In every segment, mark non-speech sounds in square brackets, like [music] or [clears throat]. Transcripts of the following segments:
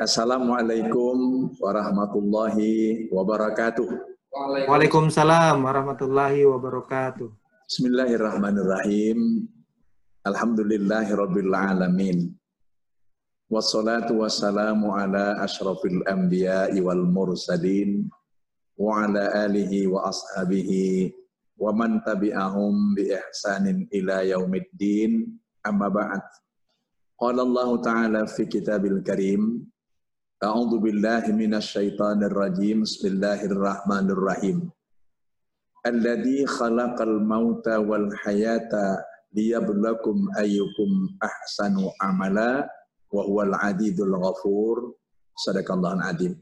Assalamualaikum warahmatullahi wabarakatuh. Waalaikumsalam warahmatullahi wabarakatuh. Bismillahirrahmanirrahim. Alhamdulillahirabbil alamin. Wassalatu wassalamu ala asyrafil anbiya'i wal mursalin wa ala alihi wa ashabihi wa man tabi'ahum bi ihsanin ila yaumiddin amma ba'd. Qala Allah Ta'ala fi kitabil karim A'udzu billahi minasy syaithanir rajim. Bismillahirrahmanirrahim. Alladzi khalaqal mauta wal hayata liyabluwakum ayyukum ahsanu amala wa huwal adidul ghafur. Sadaqallahul adzim.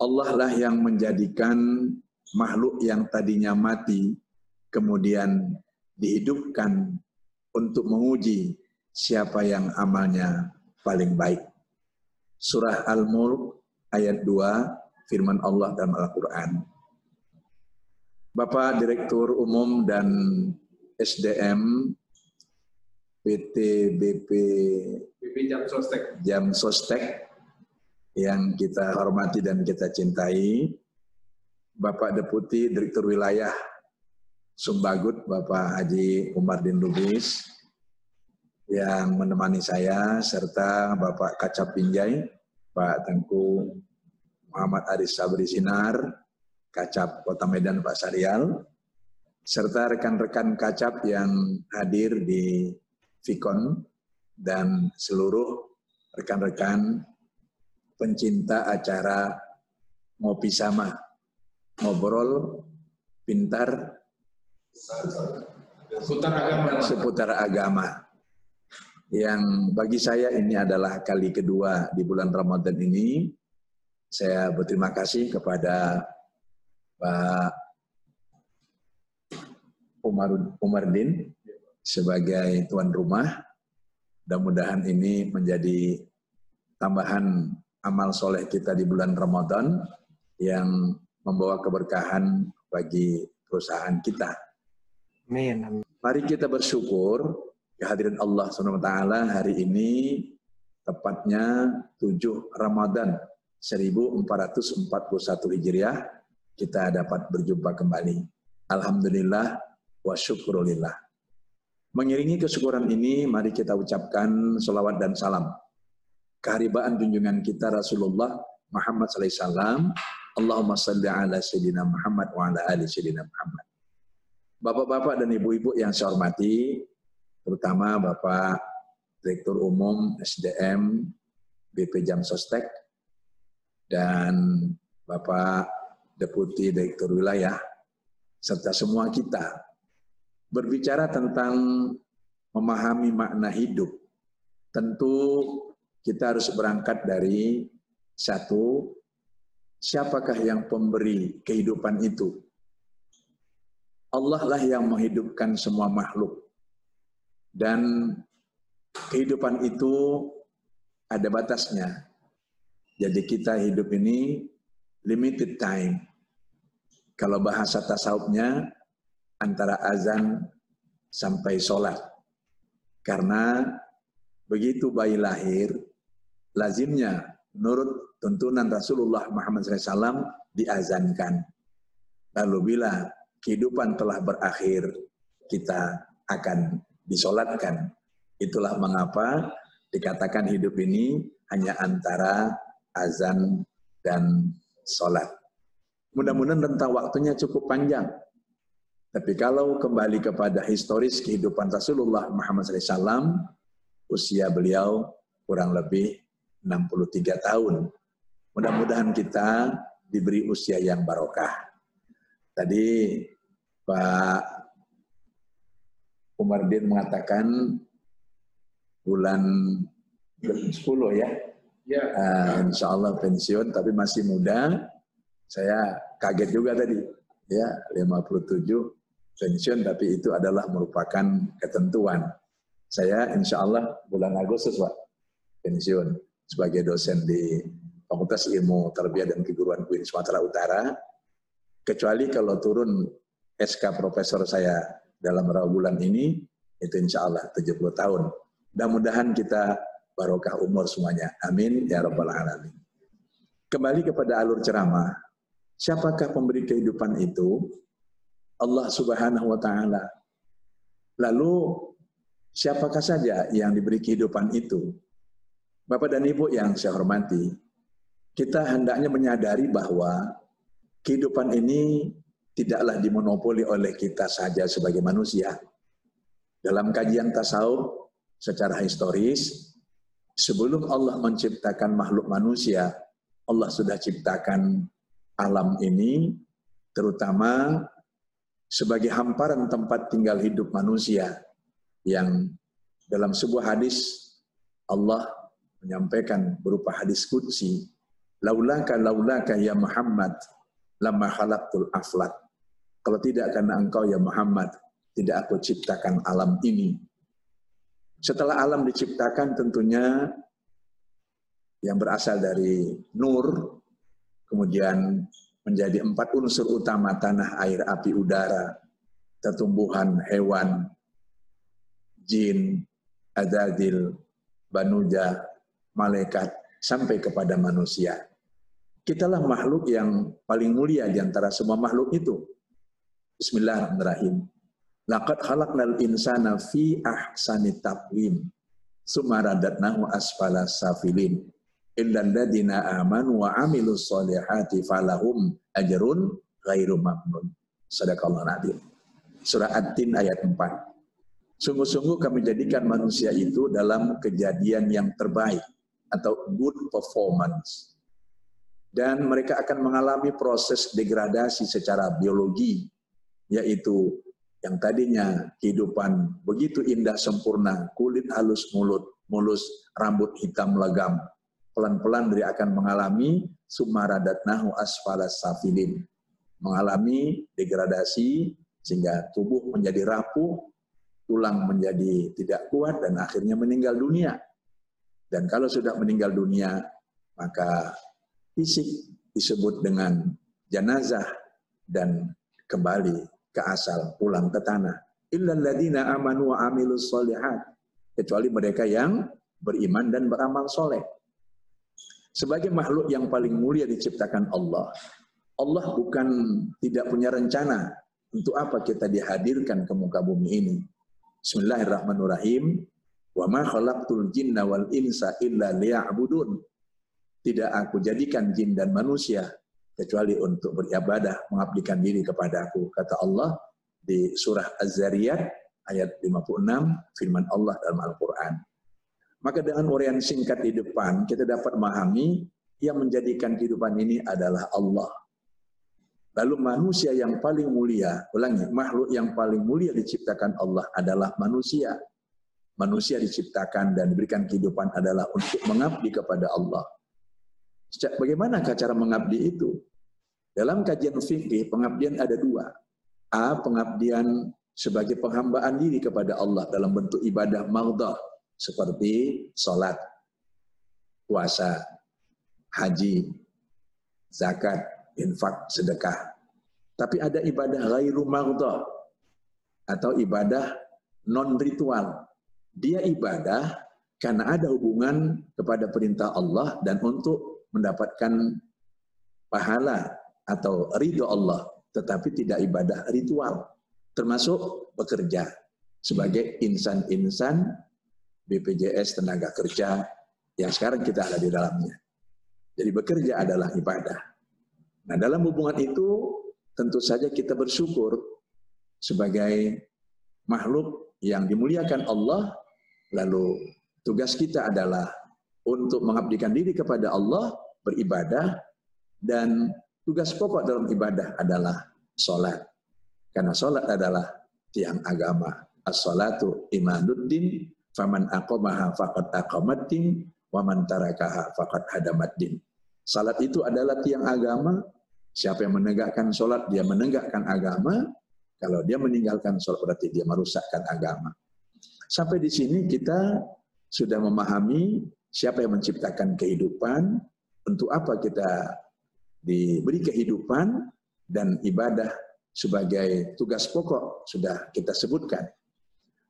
Allah lah yang menjadikan makhluk yang tadinya mati kemudian dihidupkan untuk menguji siapa yang amalnya paling baik surah Al-Mulk ayat 2 firman Allah dalam Al-Quran. Bapak Direktur Umum dan SDM PT BP BP Jam Sostek Jam Sostek yang kita hormati dan kita cintai, Bapak Deputi Direktur Wilayah Sumbagut, Bapak Haji Umar Din Lubis, yang menemani saya, serta Bapak Kacap Pinjai, Pak Tengku Muhammad Aris Sabri Sinar, Kacap Kota Medan Pak Sarial, serta rekan-rekan Kacap yang hadir di Vikon dan seluruh rekan-rekan pencinta acara Ngopi Sama, Ngobrol Pintar Seputar agama. Seputar agama yang bagi saya ini adalah kali kedua di bulan Ramadan ini. Saya berterima kasih kepada Pak Umar Umardin sebagai tuan rumah. Mudah-mudahan ini menjadi tambahan amal soleh kita di bulan Ramadan yang membawa keberkahan bagi perusahaan kita. Amin. Mari kita bersyukur kehadiran Allah SWT hari ini tepatnya 7 Ramadan 1441 Hijriah kita dapat berjumpa kembali. Alhamdulillah wa syukurulillah. Mengiringi kesyukuran ini, mari kita ucapkan salawat dan salam. Keharibaan junjungan kita Rasulullah Muhammad SAW. Allahumma salli ala Sayyidina Muhammad wa ala ali Sayyidina Muhammad. Bapak-bapak dan ibu-ibu yang saya hormati, terutama Bapak Direktur Umum SDM BP Jam Sostek dan Bapak Deputi Direktur Wilayah serta semua kita berbicara tentang memahami makna hidup. Tentu kita harus berangkat dari satu, siapakah yang pemberi kehidupan itu? Allah lah yang menghidupkan semua makhluk. Dan kehidupan itu ada batasnya. Jadi kita hidup ini limited time. Kalau bahasa tasawufnya antara azan sampai sholat. Karena begitu bayi lahir, lazimnya menurut tuntunan Rasulullah Muhammad SAW diazankan. Lalu bila kehidupan telah berakhir, kita akan disolatkan. Itulah mengapa dikatakan hidup ini hanya antara azan dan sholat. Mudah-mudahan rentang waktunya cukup panjang. Tapi kalau kembali kepada historis kehidupan Rasulullah Muhammad SAW, usia beliau kurang lebih 63 tahun. Mudah-mudahan kita diberi usia yang barokah. Tadi Pak Umardin mengatakan bulan 10 ya. Ya. Uh, insya Allah pensiun, tapi masih muda. Saya kaget juga tadi, ya 57 pensiun, tapi itu adalah merupakan ketentuan. Saya insya Allah bulan Agustus Pak pensiun sebagai dosen di Fakultas Ilmu Tarbiyah dan Keguruan UIN Sumatera Utara. Kecuali kalau turun SK Profesor saya dalam bulan ini itu insya Allah 70 tahun. Mudah-mudahan kita barokah umur semuanya. Amin ya rabbal alamin. Kembali kepada alur ceramah. Siapakah pemberi kehidupan itu? Allah Subhanahu wa taala. Lalu siapakah saja yang diberi kehidupan itu? Bapak dan Ibu yang saya hormati, kita hendaknya menyadari bahwa kehidupan ini tidaklah dimonopoli oleh kita saja sebagai manusia. Dalam kajian tasawuf secara historis, sebelum Allah menciptakan makhluk manusia, Allah sudah ciptakan alam ini, terutama sebagai hamparan tempat tinggal hidup manusia yang dalam sebuah hadis Allah menyampaikan berupa hadis kudsi, laulaka laulaka ya Muhammad lama khalaqtul aflat. Kalau tidak karena engkau ya Muhammad, tidak aku ciptakan alam ini. Setelah alam diciptakan tentunya yang berasal dari nur, kemudian menjadi empat unsur utama tanah, air, api, udara, tertumbuhan, hewan, jin, adadil, banuja, malaikat, sampai kepada manusia. Kitalah makhluk yang paling mulia di antara semua makhluk itu. Bismillahirrahmanirrahim. Laqad khalaqnal insana fi ahsani taqwim. Sumaradatnahu asfala safilin illal ladina amanu wa amilus solihati falahum ajrun ghairu mamnun. Sadaqallahu nabi. Surah At-Tin ayat 4. Sungguh-sungguh kami jadikan manusia itu dalam kejadian yang terbaik atau good performance. Dan mereka akan mengalami proses degradasi secara biologi, yaitu yang tadinya kehidupan begitu indah sempurna, kulit halus mulut, mulus, rambut hitam legam, pelan-pelan dia akan mengalami sumaradatnahu asfala safilin. Mengalami degradasi sehingga tubuh menjadi rapuh, tulang menjadi tidak kuat dan akhirnya meninggal dunia. Dan kalau sudah meninggal dunia, maka fisik disebut dengan jenazah dan kembali ke asal, pulang ke tanah. Illal ladina amanu wa amilus solihat. Kecuali mereka yang beriman dan beramal soleh. Sebagai makhluk yang paling mulia diciptakan Allah, Allah bukan tidak punya rencana untuk apa kita dihadirkan ke muka bumi ini. Bismillahirrahmanirrahim. Wa ma khalaqtul jinna wal insa illa liya'budun. Tidak aku jadikan jin dan manusia kecuali untuk beribadah, mengabdikan diri kepada aku. Kata Allah di surah Az-Zariyat ayat 56 firman Allah dalam Al-Qur'an. Maka dengan uraian singkat di depan, kita dapat memahami yang menjadikan kehidupan ini adalah Allah. Lalu manusia yang paling mulia, ulangi, makhluk yang paling mulia diciptakan Allah adalah manusia. Manusia diciptakan dan diberikan kehidupan adalah untuk mengabdi kepada Allah. Bagaimana cara mengabdi itu? Dalam kajian fikih, pengabdian ada dua. A, pengabdian sebagai penghambaan diri kepada Allah dalam bentuk ibadah maghdah, seperti sholat, puasa, haji, zakat, infak, sedekah. Tapi ada ibadah ghairu maghdah atau ibadah non ritual. Dia ibadah karena ada hubungan kepada perintah Allah dan untuk mendapatkan pahala atau ridho Allah, tetapi tidak ibadah ritual, termasuk bekerja sebagai insan-insan BPJS tenaga kerja yang sekarang kita ada di dalamnya. Jadi bekerja adalah ibadah. Nah dalam hubungan itu tentu saja kita bersyukur sebagai makhluk yang dimuliakan Allah, lalu tugas kita adalah untuk mengabdikan diri kepada Allah, beribadah, dan tugas pokok dalam ibadah adalah sholat. Karena sholat adalah tiang agama. As-salatu imanuddin Faman aqamaha faqad aqamaddin wa man tarakaha faqad hadamaddin. Salat itu adalah tiang agama. Siapa yang menegakkan salat dia menegakkan agama. Kalau dia meninggalkan salat berarti dia merusakkan agama. Sampai di sini kita sudah memahami siapa yang menciptakan kehidupan, untuk apa kita diberi kehidupan dan ibadah sebagai tugas pokok sudah kita sebutkan.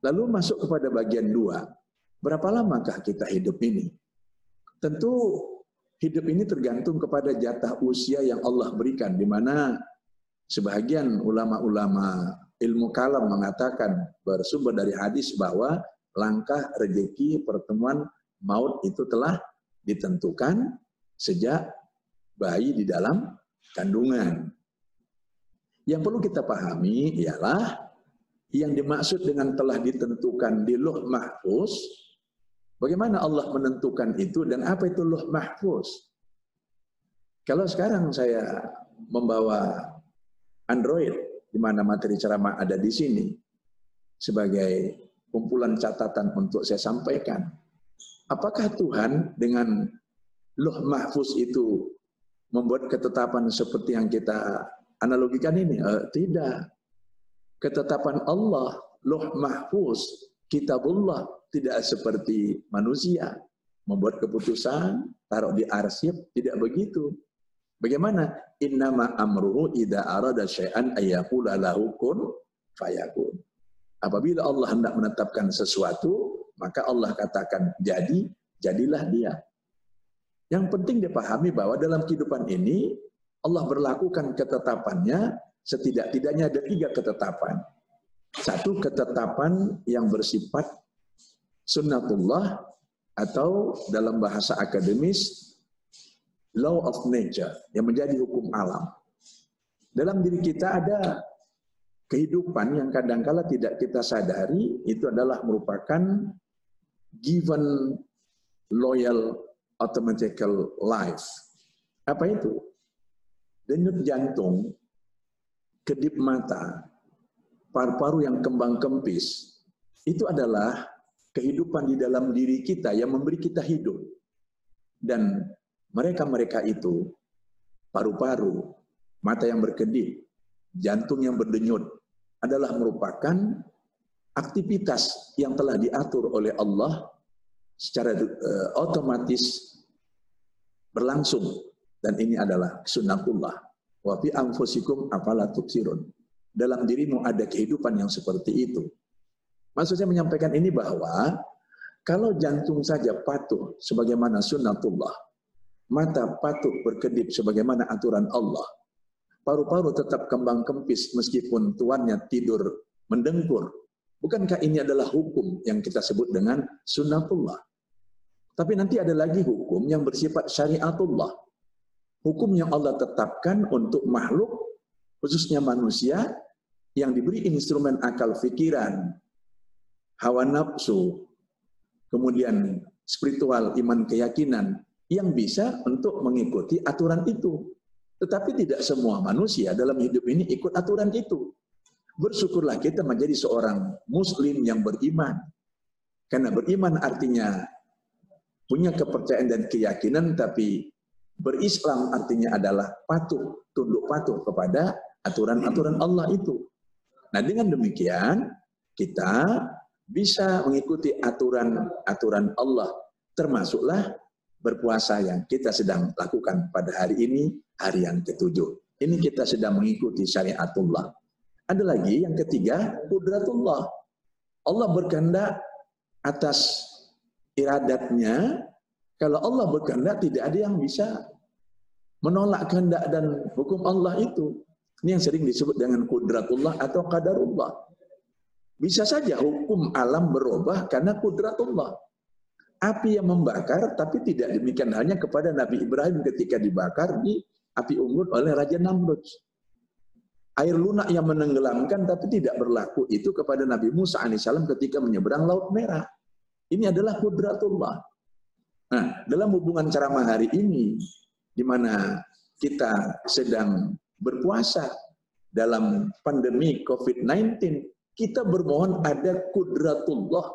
Lalu masuk kepada bagian dua. berapa lamakah kita hidup ini? Tentu hidup ini tergantung kepada jatah usia yang Allah berikan, di mana sebagian ulama-ulama ilmu kalam mengatakan bersumber dari hadis bahwa langkah rezeki pertemuan maut itu telah ditentukan sejak bayi di dalam kandungan. Yang perlu kita pahami ialah yang dimaksud dengan telah ditentukan di luh mahfuz, bagaimana Allah menentukan itu dan apa itu luh mahfuz? Kalau sekarang saya membawa Android, di mana materi ceramah ada di sini, sebagai kumpulan catatan untuk saya sampaikan. Apakah Tuhan dengan luh mahfuz itu membuat ketetapan seperti yang kita analogikan ini? Uh, tidak. Ketetapan Allah, loh mahfuz, kitabullah, tidak seperti manusia. Membuat keputusan, taruh di arsip, tidak begitu. Bagaimana? Innama amruhu idha arada syai'an ayyakula lahu kun fayakun. Apabila Allah hendak menetapkan sesuatu, maka Allah katakan jadi, jadilah dia. Yang penting dipahami bahwa dalam kehidupan ini Allah berlakukan ketetapannya setidak-tidaknya ada tiga ketetapan. Satu ketetapan yang bersifat sunnatullah atau dalam bahasa akademis law of nature yang menjadi hukum alam. Dalam diri kita ada kehidupan yang kadangkala tidak kita sadari itu adalah merupakan given loyal automatical life. Apa itu? denyut jantung, kedip mata, paru-paru yang kembang kempis, itu adalah kehidupan di dalam diri kita yang memberi kita hidup. Dan mereka-mereka itu, paru-paru, mata yang berkedip, jantung yang berdenyut, adalah merupakan aktivitas yang telah diatur oleh Allah secara uh, otomatis berlangsung dan ini adalah sunnatullah. Wa fi anfusikum afala tubsirun. Dalam dirimu ada kehidupan yang seperti itu. Maksud saya menyampaikan ini bahwa kalau jantung saja patuh sebagaimana sunnatullah, mata patuh berkedip sebagaimana aturan Allah, paru-paru tetap kembang kempis meskipun tuannya tidur mendengkur. Bukankah ini adalah hukum yang kita sebut dengan sunnatullah? Tapi nanti ada lagi hukum yang bersifat syariatullah hukum yang Allah tetapkan untuk makhluk, khususnya manusia, yang diberi instrumen akal fikiran, hawa nafsu, kemudian spiritual, iman keyakinan, yang bisa untuk mengikuti aturan itu. Tetapi tidak semua manusia dalam hidup ini ikut aturan itu. Bersyukurlah kita menjadi seorang muslim yang beriman. Karena beriman artinya punya kepercayaan dan keyakinan, tapi Berislam artinya adalah patuh, tunduk patuh kepada aturan-aturan Allah itu. Nah dengan demikian kita bisa mengikuti aturan-aturan Allah termasuklah berpuasa yang kita sedang lakukan pada hari ini, hari yang ketujuh. Ini kita sedang mengikuti syariatullah. Ada lagi yang ketiga, kudratullah. Allah berkehendak atas iradatnya kalau Allah berkehendak tidak ada yang bisa menolak kehendak dan hukum Allah itu. Ini yang sering disebut dengan kudratullah atau qadarullah. Bisa saja hukum alam berubah karena kudratullah. Api yang membakar tapi tidak demikian hanya kepada Nabi Ibrahim ketika dibakar di api unggun oleh Raja Namrud. Air lunak yang menenggelamkan tapi tidak berlaku itu kepada Nabi Musa alaihissalam ketika menyeberang Laut Merah. Ini adalah kudratullah. Nah, dalam hubungan ceramah hari ini, di mana kita sedang berpuasa dalam pandemi COVID-19, kita bermohon ada kudratullah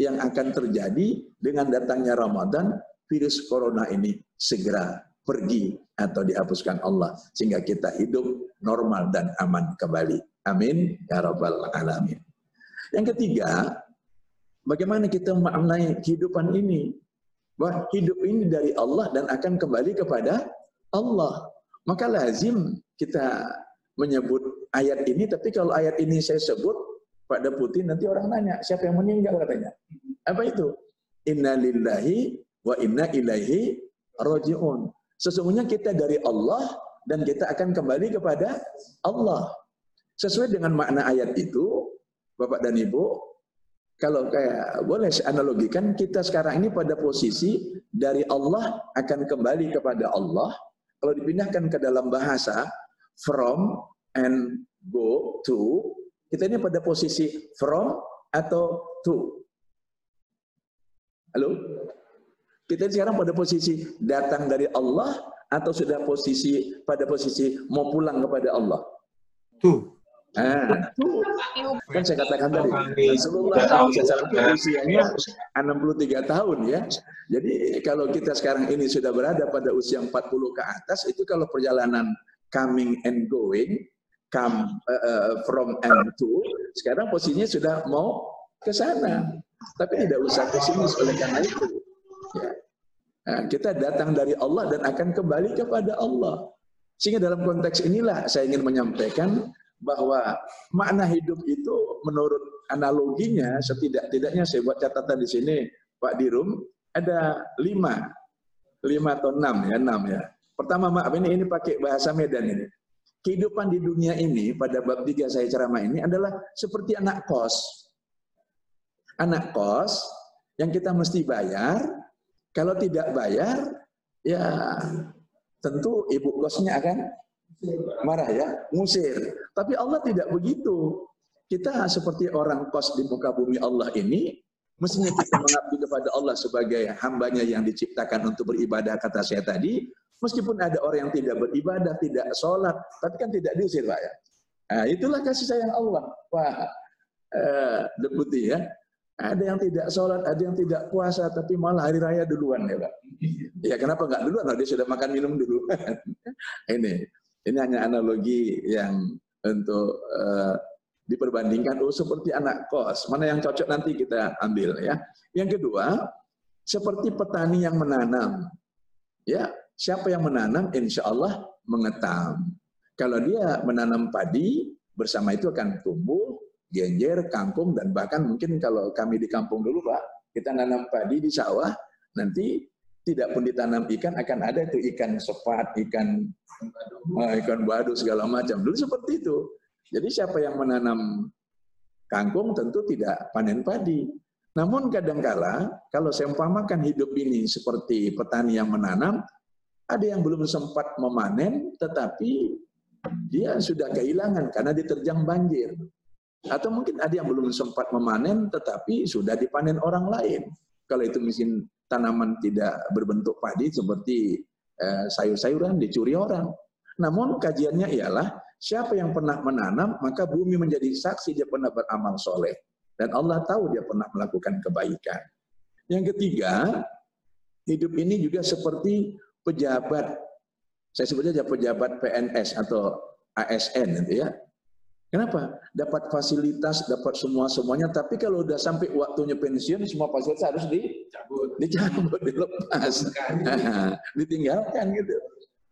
yang akan terjadi dengan datangnya Ramadan, virus corona ini segera pergi atau dihapuskan Allah sehingga kita hidup normal dan aman kembali. Amin ya rabbal alamin. Yang ketiga, bagaimana kita memaknai kehidupan ini? bahwa hidup ini dari Allah dan akan kembali kepada Allah. Maka lazim kita menyebut ayat ini, tapi kalau ayat ini saya sebut, Pak Deputi nanti orang nanya, siapa yang meninggal katanya. Apa itu? inna lillahi wa inna ilaihi roji'un. Sesungguhnya kita dari Allah dan kita akan kembali kepada Allah. Sesuai dengan makna ayat itu, Bapak dan Ibu, kalau kayak boleh analogikan kita sekarang ini pada posisi dari Allah akan kembali kepada Allah. Kalau dipindahkan ke dalam bahasa from and go to, kita ini pada posisi from atau to. Halo? Kita sekarang pada posisi datang dari Allah atau sudah posisi pada posisi mau pulang kepada Allah? Tuh. Nah, itu kan saya katakan tadi, Rasulullah SAW usianya 63 tahun ya. Jadi kalau kita sekarang ini sudah berada pada usia 40 ke atas, itu kalau perjalanan coming and going, come uh, from and to, sekarang posisinya sudah mau ke sana. Tapi tidak usah ke sini oleh karena itu. Ya. Nah, kita datang dari Allah dan akan kembali kepada Allah. Sehingga dalam konteks inilah saya ingin menyampaikan bahwa makna hidup itu menurut analoginya setidak-tidaknya saya buat catatan di sini Pak Dirum ada lima. Lima atau enam ya enam ya. Pertama maaf ini ini pakai bahasa Medan ini. Kehidupan di dunia ini pada bab tiga saya ceramah ini adalah seperti anak kos. Anak kos yang kita mesti bayar kalau tidak bayar ya tentu ibu kosnya akan marah ya, ngusir. Tapi Allah tidak begitu. Kita seperti orang kos di muka bumi Allah ini, mestinya kita mengabdi kepada Allah sebagai hambanya yang diciptakan untuk beribadah, kata saya tadi, meskipun ada orang yang tidak beribadah, tidak sholat, tapi kan tidak diusir Pak ya. Nah, itulah kasih sayang Allah. Wah, eh, deputi ya. Ada yang tidak sholat, ada yang tidak puasa, tapi malah hari raya duluan ya Pak. Ya kenapa nggak duluan? Dia sudah makan minum dulu. [laughs] Ini ini hanya analogi yang untuk uh, diperbandingkan oh seperti anak kos. Mana yang cocok nanti kita ambil ya. Yang kedua, seperti petani yang menanam. Ya, siapa yang menanam insya Allah mengetam. Kalau dia menanam padi, bersama itu akan tumbuh genjer, kangkung, dan bahkan mungkin kalau kami di kampung dulu Pak, kita nanam padi di sawah, nanti tidak pun ditanam ikan akan ada itu ikan sepat, ikan uh, ikan badu segala macam. Dulu seperti itu. Jadi siapa yang menanam kangkung tentu tidak panen padi. Namun kadangkala kalau saya umpamakan hidup ini seperti petani yang menanam, ada yang belum sempat memanen tetapi dia sudah kehilangan karena diterjang banjir. Atau mungkin ada yang belum sempat memanen tetapi sudah dipanen orang lain. Kalau itu mungkin tanaman tidak berbentuk padi seperti eh, sayur-sayuran dicuri orang. Namun kajiannya ialah siapa yang pernah menanam maka bumi menjadi saksi dia pernah beramal soleh dan Allah tahu dia pernah melakukan kebaikan. Yang ketiga, hidup ini juga seperti pejabat, saya sebut saja pejabat PNS atau ASN, gitu ya. Kenapa? Dapat fasilitas, dapat semua semuanya, tapi kalau udah sampai waktunya pensiun, semua fasilitas harus dicabut, dicabut, dilepas, [laughs] ditinggalkan gitu.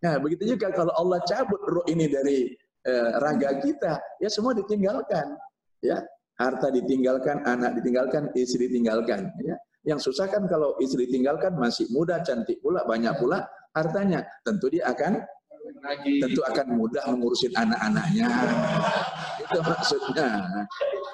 Nah, begitu juga kalau Allah cabut roh ini dari eh, raga kita, ya semua ditinggalkan, ya harta ditinggalkan, anak ditinggalkan, istri ditinggalkan, ya. Yang susah kan kalau istri ditinggalkan masih muda, cantik pula, banyak pula hartanya, tentu dia akan tentu akan mudah mengurusin anak-anaknya. Itu maksudnya.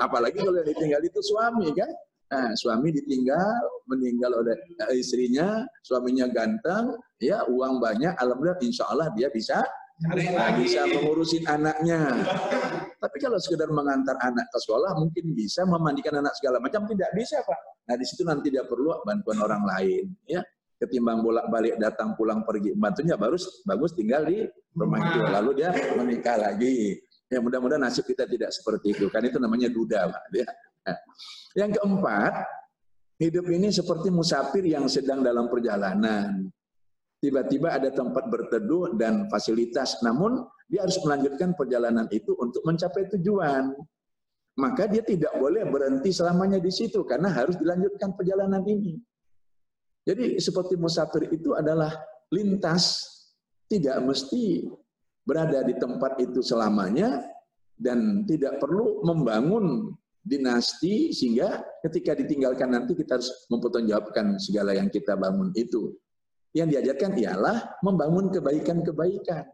Apalagi kalau yang ditinggal itu suami kan. Nah, suami ditinggal, meninggal oleh istrinya, suaminya ganteng, ya uang banyak, alhamdulillah insya Allah dia bisa bisa mengurusin anaknya. Tapi kalau sekedar mengantar anak ke sekolah, mungkin bisa memandikan anak segala macam, tidak bisa Pak. Nah di situ nanti dia perlu bantuan orang lain. ya ketimbang bolak-balik datang pulang pergi. Bantunya baru bagus tinggal di rumah itu. Lalu dia menikah lagi. Ya mudah-mudahan nasib kita tidak seperti itu kan itu namanya duda Pak. Ya. yang keempat hidup ini seperti musafir yang sedang dalam perjalanan. Tiba-tiba ada tempat berteduh dan fasilitas namun dia harus melanjutkan perjalanan itu untuk mencapai tujuan. Maka dia tidak boleh berhenti selamanya di situ karena harus dilanjutkan perjalanan ini jadi seperti musafir itu adalah lintas, tidak mesti berada di tempat itu selamanya dan tidak perlu membangun dinasti sehingga ketika ditinggalkan nanti kita harus mempertanggungjawabkan segala yang kita bangun itu. Yang diajarkan ialah membangun kebaikan-kebaikan.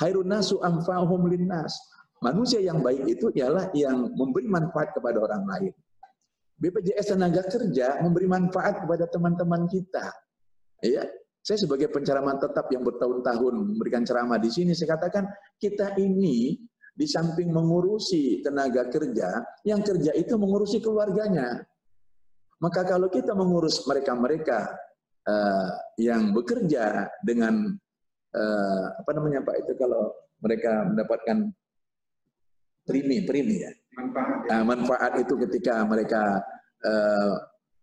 Hairun nasu amfa'hum linnas. Manusia yang baik itu ialah yang memberi manfaat kepada orang lain. BPJS tenaga kerja memberi manfaat kepada teman-teman kita. Ya, saya sebagai penceramah tetap yang bertahun-tahun memberikan ceramah di sini, saya katakan kita ini di samping mengurusi tenaga kerja, yang kerja itu mengurusi keluarganya. Maka kalau kita mengurus mereka-mereka uh, yang bekerja dengan uh, apa namanya Pak itu kalau mereka mendapatkan primi, primi ya. Manfaat. Uh, manfaat itu ketika mereka uh,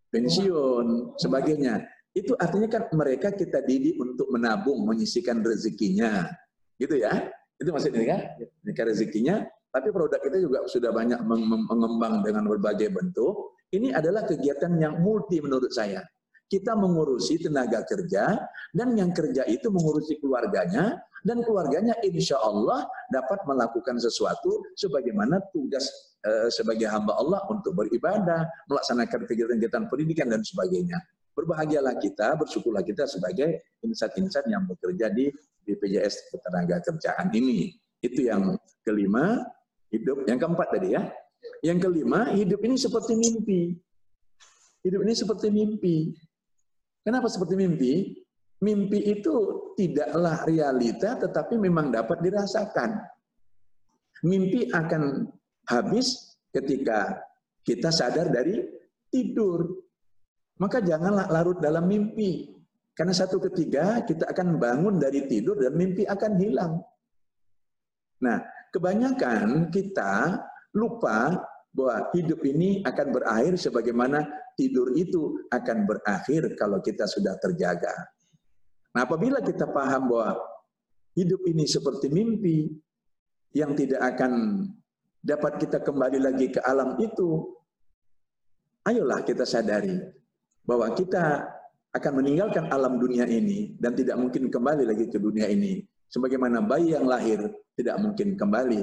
pensiun, sebagainya. Itu artinya kan mereka kita didik untuk menabung, menyisikan rezekinya. Gitu ya. Itu maksudnya kan? Mereka rezekinya. Tapi produk kita juga sudah banyak mengembang dengan berbagai bentuk. Ini adalah kegiatan yang multi menurut saya. Kita mengurusi tenaga kerja, dan yang kerja itu mengurusi keluarganya, dan keluarganya insya Allah dapat melakukan sesuatu sebagaimana tugas e, sebagai hamba Allah untuk beribadah, melaksanakan kegiatan-kegiatan pendidikan dan sebagainya. Berbahagialah kita, bersyukurlah kita sebagai insan-insan yang bekerja di BPJS ketenaga kerjaan ini. Itu yang kelima, hidup. Yang keempat tadi ya. Yang kelima, hidup ini seperti mimpi. Hidup ini seperti mimpi. Kenapa seperti mimpi? Mimpi itu tidaklah realita, tetapi memang dapat dirasakan. Mimpi akan habis ketika kita sadar dari tidur. Maka janganlah larut dalam mimpi. Karena satu ketiga kita akan bangun dari tidur dan mimpi akan hilang. Nah, kebanyakan kita lupa bahwa hidup ini akan berakhir sebagaimana tidur itu akan berakhir kalau kita sudah terjaga. Nah, apabila kita paham bahwa hidup ini seperti mimpi yang tidak akan dapat kita kembali lagi ke alam itu, ayolah kita sadari bahwa kita akan meninggalkan alam dunia ini dan tidak mungkin kembali lagi ke dunia ini. Sebagaimana bayi yang lahir tidak mungkin kembali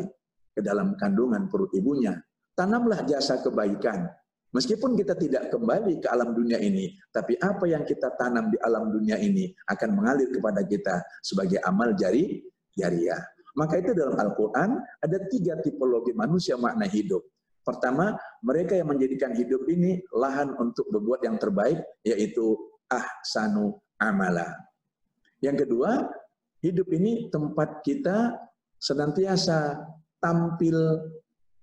ke dalam kandungan perut ibunya. Tanamlah jasa kebaikan. Meskipun kita tidak kembali ke alam dunia ini, tapi apa yang kita tanam di alam dunia ini akan mengalir kepada kita sebagai amal jari jariah. Maka itu dalam Al-Quran ada tiga tipologi manusia makna hidup. Pertama, mereka yang menjadikan hidup ini lahan untuk berbuat yang terbaik, yaitu ahsanu amala. Yang kedua, hidup ini tempat kita senantiasa tampil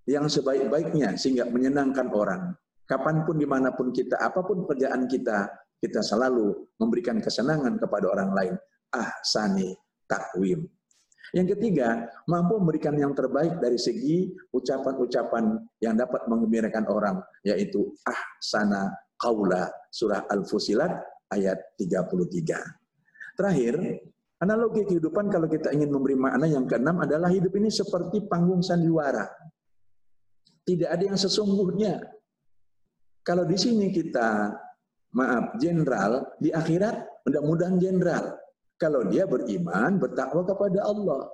yang sebaik-baiknya sehingga menyenangkan orang. Kapan pun, di mana pun kita, apa pun pekerjaan kita, kita selalu memberikan kesenangan kepada orang lain. Ahsani takwim. Yang ketiga, mampu memberikan yang terbaik dari segi ucapan-ucapan yang dapat mengembirakan orang, yaitu ahsana qaula surah Al-Fusilat ayat 33. Terakhir, analogi kehidupan kalau kita ingin memberi makna yang keenam adalah hidup ini seperti panggung sandiwara. Tidak ada yang sesungguhnya. Kalau di sini kita, maaf, jenderal, di akhirat mudah-mudahan jenderal. Kalau dia beriman, bertakwa kepada Allah.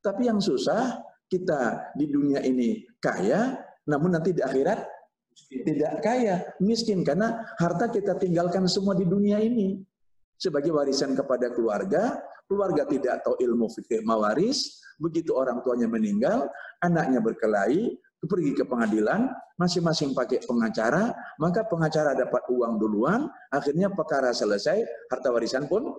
Tapi yang susah, kita di dunia ini kaya, namun nanti di akhirat tidak kaya, miskin. Karena harta kita tinggalkan semua di dunia ini. Sebagai warisan kepada keluarga, keluarga tidak tahu ilmu fikih mawaris, begitu orang tuanya meninggal, anaknya berkelahi, pergi ke pengadilan, masing-masing pakai pengacara, maka pengacara dapat uang duluan, akhirnya perkara selesai, harta warisan pun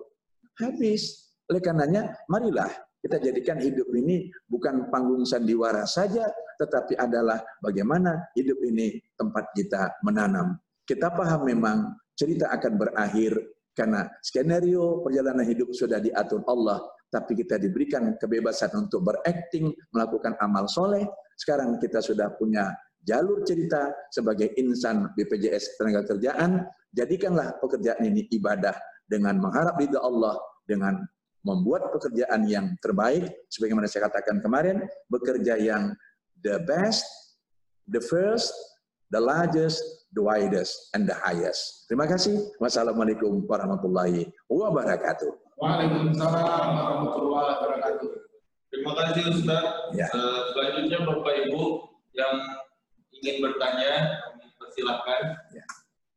habis. Oleh karenanya, marilah kita jadikan hidup ini bukan panggung sandiwara saja, tetapi adalah bagaimana hidup ini tempat kita menanam. Kita paham memang cerita akan berakhir karena skenario perjalanan hidup sudah diatur Allah, tapi kita diberikan kebebasan untuk berakting, melakukan amal soleh. Sekarang kita sudah punya jalur cerita sebagai insan BPJS tenaga kerjaan, jadikanlah pekerjaan ini ibadah dengan mengharap ridha Allah, dengan membuat pekerjaan yang terbaik, sebagaimana saya katakan kemarin, bekerja yang the best, the first, the largest, the widest, and the highest. Terima kasih. Wassalamualaikum warahmatullahi wabarakatuh. Waalaikumsalam warahmatullahi wabarakatuh. Terima kasih Ustaz. Ya. Uh, selanjutnya Bapak Ibu yang ingin bertanya, kami persilahkan. Ya.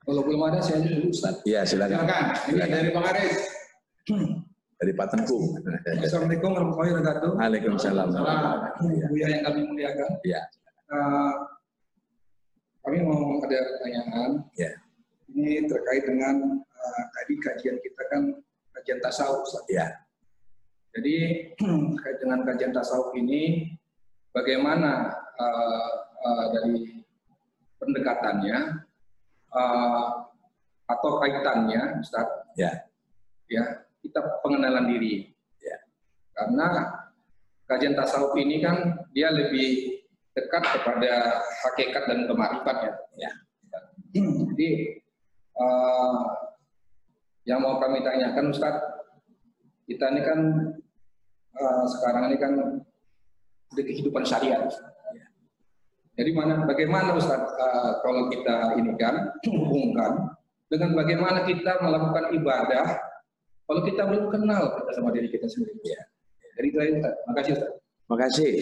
Kalau belum ada, saya dulu Ustaz. Iya, silakan. Silakan. Ini Silakan. dari Bang Aris. Dari Pak Tengku. Assalamualaikum warahmatullahi wabarakatuh. Waalaikumsalam. Ya. Buya yang kami muliakan. Ya. Eh, kami mau ada pertanyaan. Ya. Ini terkait dengan eh, tadi kajian kita kan kajian tasawuf. Ustaz. Jadi [clears throat] terkait dengan kajian tasawuf ini, bagaimana eh, eh, dari pendekatannya eh, atau kaitannya, Ustaz? Ya. Ya, kita pengenalan diri. Ya. Karena kajian tasawuf ini kan dia lebih dekat kepada hakikat dan kemarifat ya. Ya. [clears throat] Jadi eh, yang mau kami tanyakan Ustaz, kita ini kan eh, sekarang ini kan di kehidupan syariat. Jadi mana bagaimana Ustaz eh, kalau kita ini kan [clears throat] hubungkan dengan bagaimana kita melakukan ibadah kalau kita belum kenal kita sama diri kita sendiri. Ya. Jadi itu aja Ustaz. Makasih Ustaz. Terima kasih.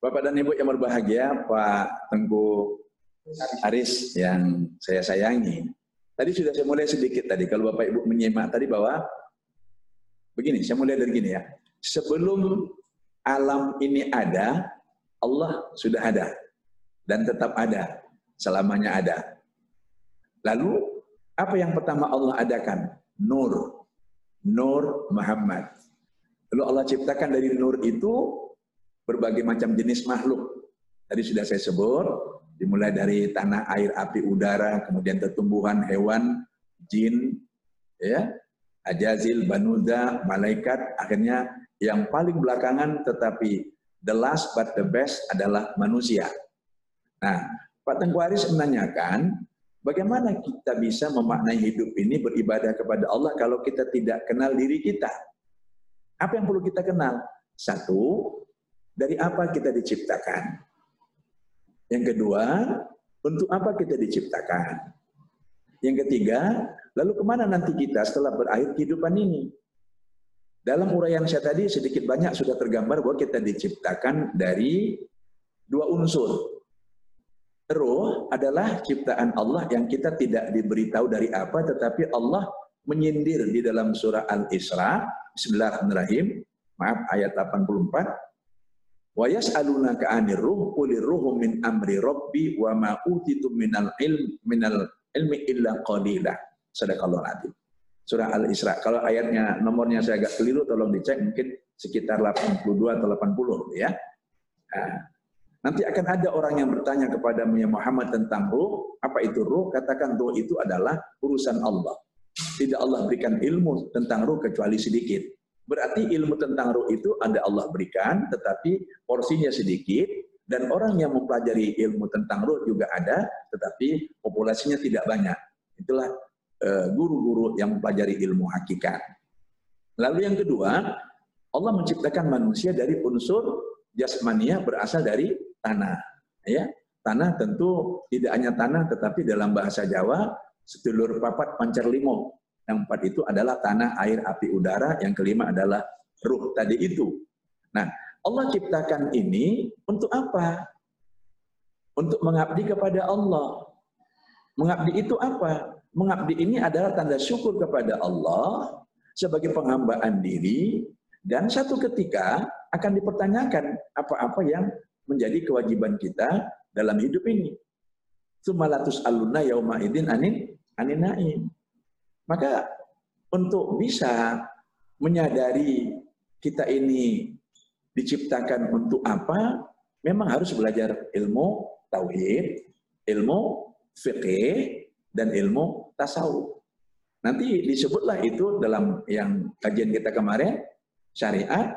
Bapak dan Ibu yang berbahagia, Pak Tengku Aris yang saya sayangi. Tadi sudah saya mulai sedikit tadi, kalau Bapak Ibu menyimak tadi bahwa begini, saya mulai dari gini ya. Sebelum alam ini ada, Allah sudah ada dan tetap ada, selamanya ada. Lalu apa yang pertama Allah adakan? Nur. Nur Muhammad. Lalu Allah ciptakan dari nur itu berbagai macam jenis makhluk. Tadi sudah saya sebut, dimulai dari tanah, air, api, udara, kemudian tumbuhan, hewan, jin, ya, ajazil, banuda, malaikat, akhirnya yang paling belakangan tetapi the last but the best adalah manusia. Nah, Pak Tengku Aris menanyakan, bagaimana kita bisa memaknai hidup ini beribadah kepada Allah kalau kita tidak kenal diri kita? Apa yang perlu kita kenal? Satu, dari apa kita diciptakan? Yang kedua, untuk apa kita diciptakan? Yang ketiga, lalu ke mana nanti kita setelah berakhir kehidupan ini? Dalam uraian saya tadi sedikit banyak sudah tergambar bahwa kita diciptakan dari dua unsur. Roh adalah ciptaan Allah yang kita tidak diberitahu dari apa, tetapi Allah menyindir di dalam surah Al-Isra, Bismillahirrahmanirrahim, maaf ayat 84, wa yas'alunaka 'anir ruh qulir ruhu min amri rabbi wa ma utitum minal ilm minal ilmi illa qalila. Sadaqallahu azim. Surah Al-Isra. Kalau ayatnya nomornya saya agak keliru tolong dicek mungkin sekitar 82 atau 80 ya. Nah, nanti akan ada orang yang bertanya kepada Muhammad tentang ruh, apa itu ruh? Katakan ruh itu adalah urusan Allah. Tidak Allah berikan ilmu tentang ruh kecuali sedikit. Berarti ilmu tentang ruh itu ada Allah berikan, tetapi porsinya sedikit, dan orang yang mempelajari ilmu tentang ruh juga ada, tetapi populasinya tidak banyak. Itulah guru-guru yang mempelajari ilmu hakikat. Lalu yang kedua, Allah menciptakan manusia dari unsur jasmania berasal dari tanah. Ya, tanah tentu tidak hanya tanah, tetapi dalam bahasa Jawa sedulur papat pancar limo. Yang empat itu adalah tanah, air, api, udara. Yang kelima adalah ruh tadi itu. Nah, Allah ciptakan ini untuk apa? Untuk mengabdi kepada Allah. Mengabdi itu apa? Mengabdi ini adalah tanda syukur kepada Allah sebagai penghambaan diri dan satu ketika akan dipertanyakan apa-apa yang menjadi kewajiban kita dalam hidup ini. Sumalatus aluna yauma idin anin aninaim. Maka untuk bisa menyadari kita ini diciptakan untuk apa, memang harus belajar ilmu tauhid, ilmu fikih, dan ilmu tasawuf. Nanti disebutlah itu dalam yang kajian kita kemarin, syariat,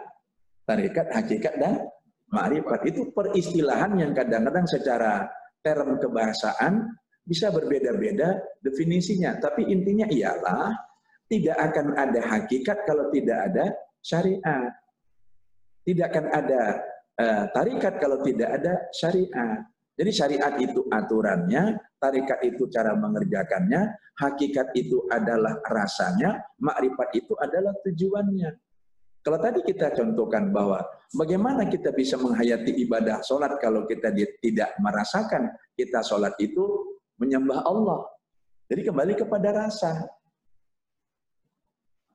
tarikat, hakikat, dan ma'rifat. Itu peristilahan yang kadang-kadang secara term kebahasaan bisa berbeda-beda definisinya. Tapi intinya ialah tidak akan ada hakikat kalau tidak ada syariat. Tidak akan ada uh, tarikat kalau tidak ada syariat. Jadi syariat itu aturannya, tarikat itu cara mengerjakannya, hakikat itu adalah rasanya, makrifat itu adalah tujuannya. Kalau tadi kita contohkan bahwa bagaimana kita bisa menghayati ibadah sholat kalau kita tidak merasakan kita sholat itu menyembah Allah. Jadi kembali kepada rasa.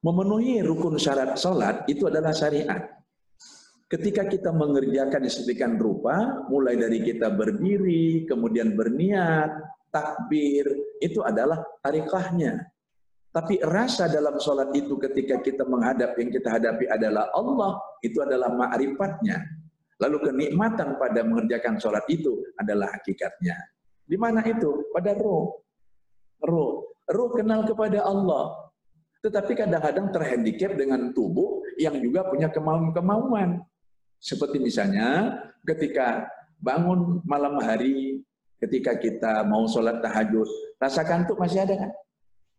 Memenuhi rukun syarat sholat itu adalah syariat. Ketika kita mengerjakan sedemikian rupa, mulai dari kita berdiri, kemudian berniat, takbir, itu adalah tarikahnya. Tapi rasa dalam sholat itu ketika kita menghadap yang kita hadapi adalah Allah, itu adalah ma'rifatnya. Lalu kenikmatan pada mengerjakan sholat itu adalah hakikatnya. Di mana itu? Pada roh. Roh. Roh kenal kepada Allah. Tetapi kadang-kadang terhandicap dengan tubuh yang juga punya kemauan-kemauan. Seperti misalnya ketika bangun malam hari, ketika kita mau sholat tahajud, rasa kantuk masih ada kan?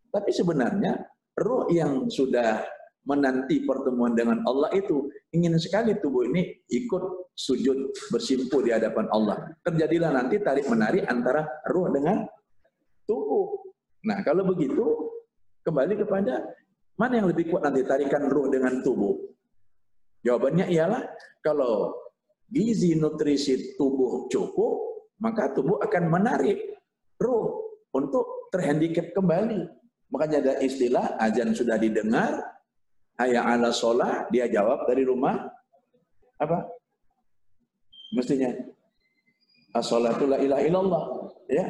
Tapi sebenarnya roh yang sudah menanti pertemuan dengan Allah itu ingin sekali tubuh ini ikut sujud bersimpu di hadapan Allah. Terjadilah nanti tarik menarik antara roh dengan tubuh. Nah kalau begitu kembali kepada mana yang lebih kuat nanti tarikan roh dengan tubuh. Jawabannya ialah kalau gizi nutrisi tubuh cukup, maka tubuh akan menarik ruh untuk terhandicap kembali. Makanya ada istilah azan sudah didengar, ayah ala sholat, dia jawab dari rumah, apa? Mestinya, as-sholatu. Ya.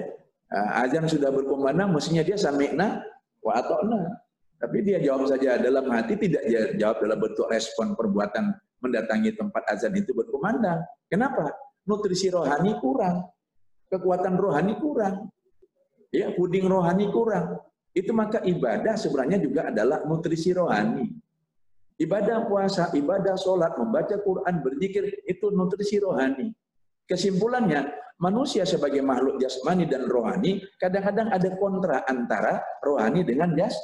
Azan sudah berkumandang, mestinya dia sami'na wa ato'na. Tapi dia jawab saja dalam hati, tidak dia jawab dalam bentuk respon perbuatan mendatangi tempat azan itu berkumandang. Kenapa? Nutrisi rohani kurang. Kekuatan rohani kurang. Ya, puding rohani kurang. Itu maka ibadah sebenarnya juga adalah nutrisi rohani. Ibadah puasa, ibadah sholat, membaca Quran, berzikir, itu nutrisi rohani. Kesimpulannya, manusia sebagai makhluk jasmani dan rohani, kadang-kadang ada kontra antara rohani dengan jas,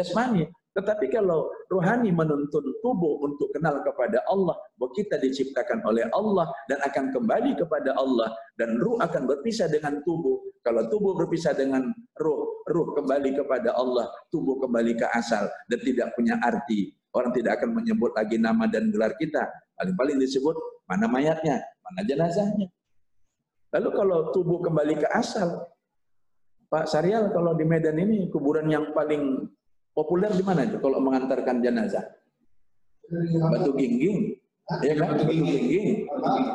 jasmani. Tetapi kalau rohani menuntun tubuh untuk kenal kepada Allah, bahwa kita diciptakan oleh Allah dan akan kembali kepada Allah dan ruh akan berpisah dengan tubuh. Kalau tubuh berpisah dengan ruh, ruh kembali kepada Allah, tubuh kembali ke asal dan tidak punya arti. Orang tidak akan menyebut lagi nama dan gelar kita. Paling-paling disebut mana mayatnya, mana jenazahnya. Lalu kalau tubuh kembali ke asal, Pak Saryal kalau di Medan ini kuburan yang paling Populer di mana itu kalau mengantarkan jenazah? Batu Gingging. Ya kan? Batu Gingging.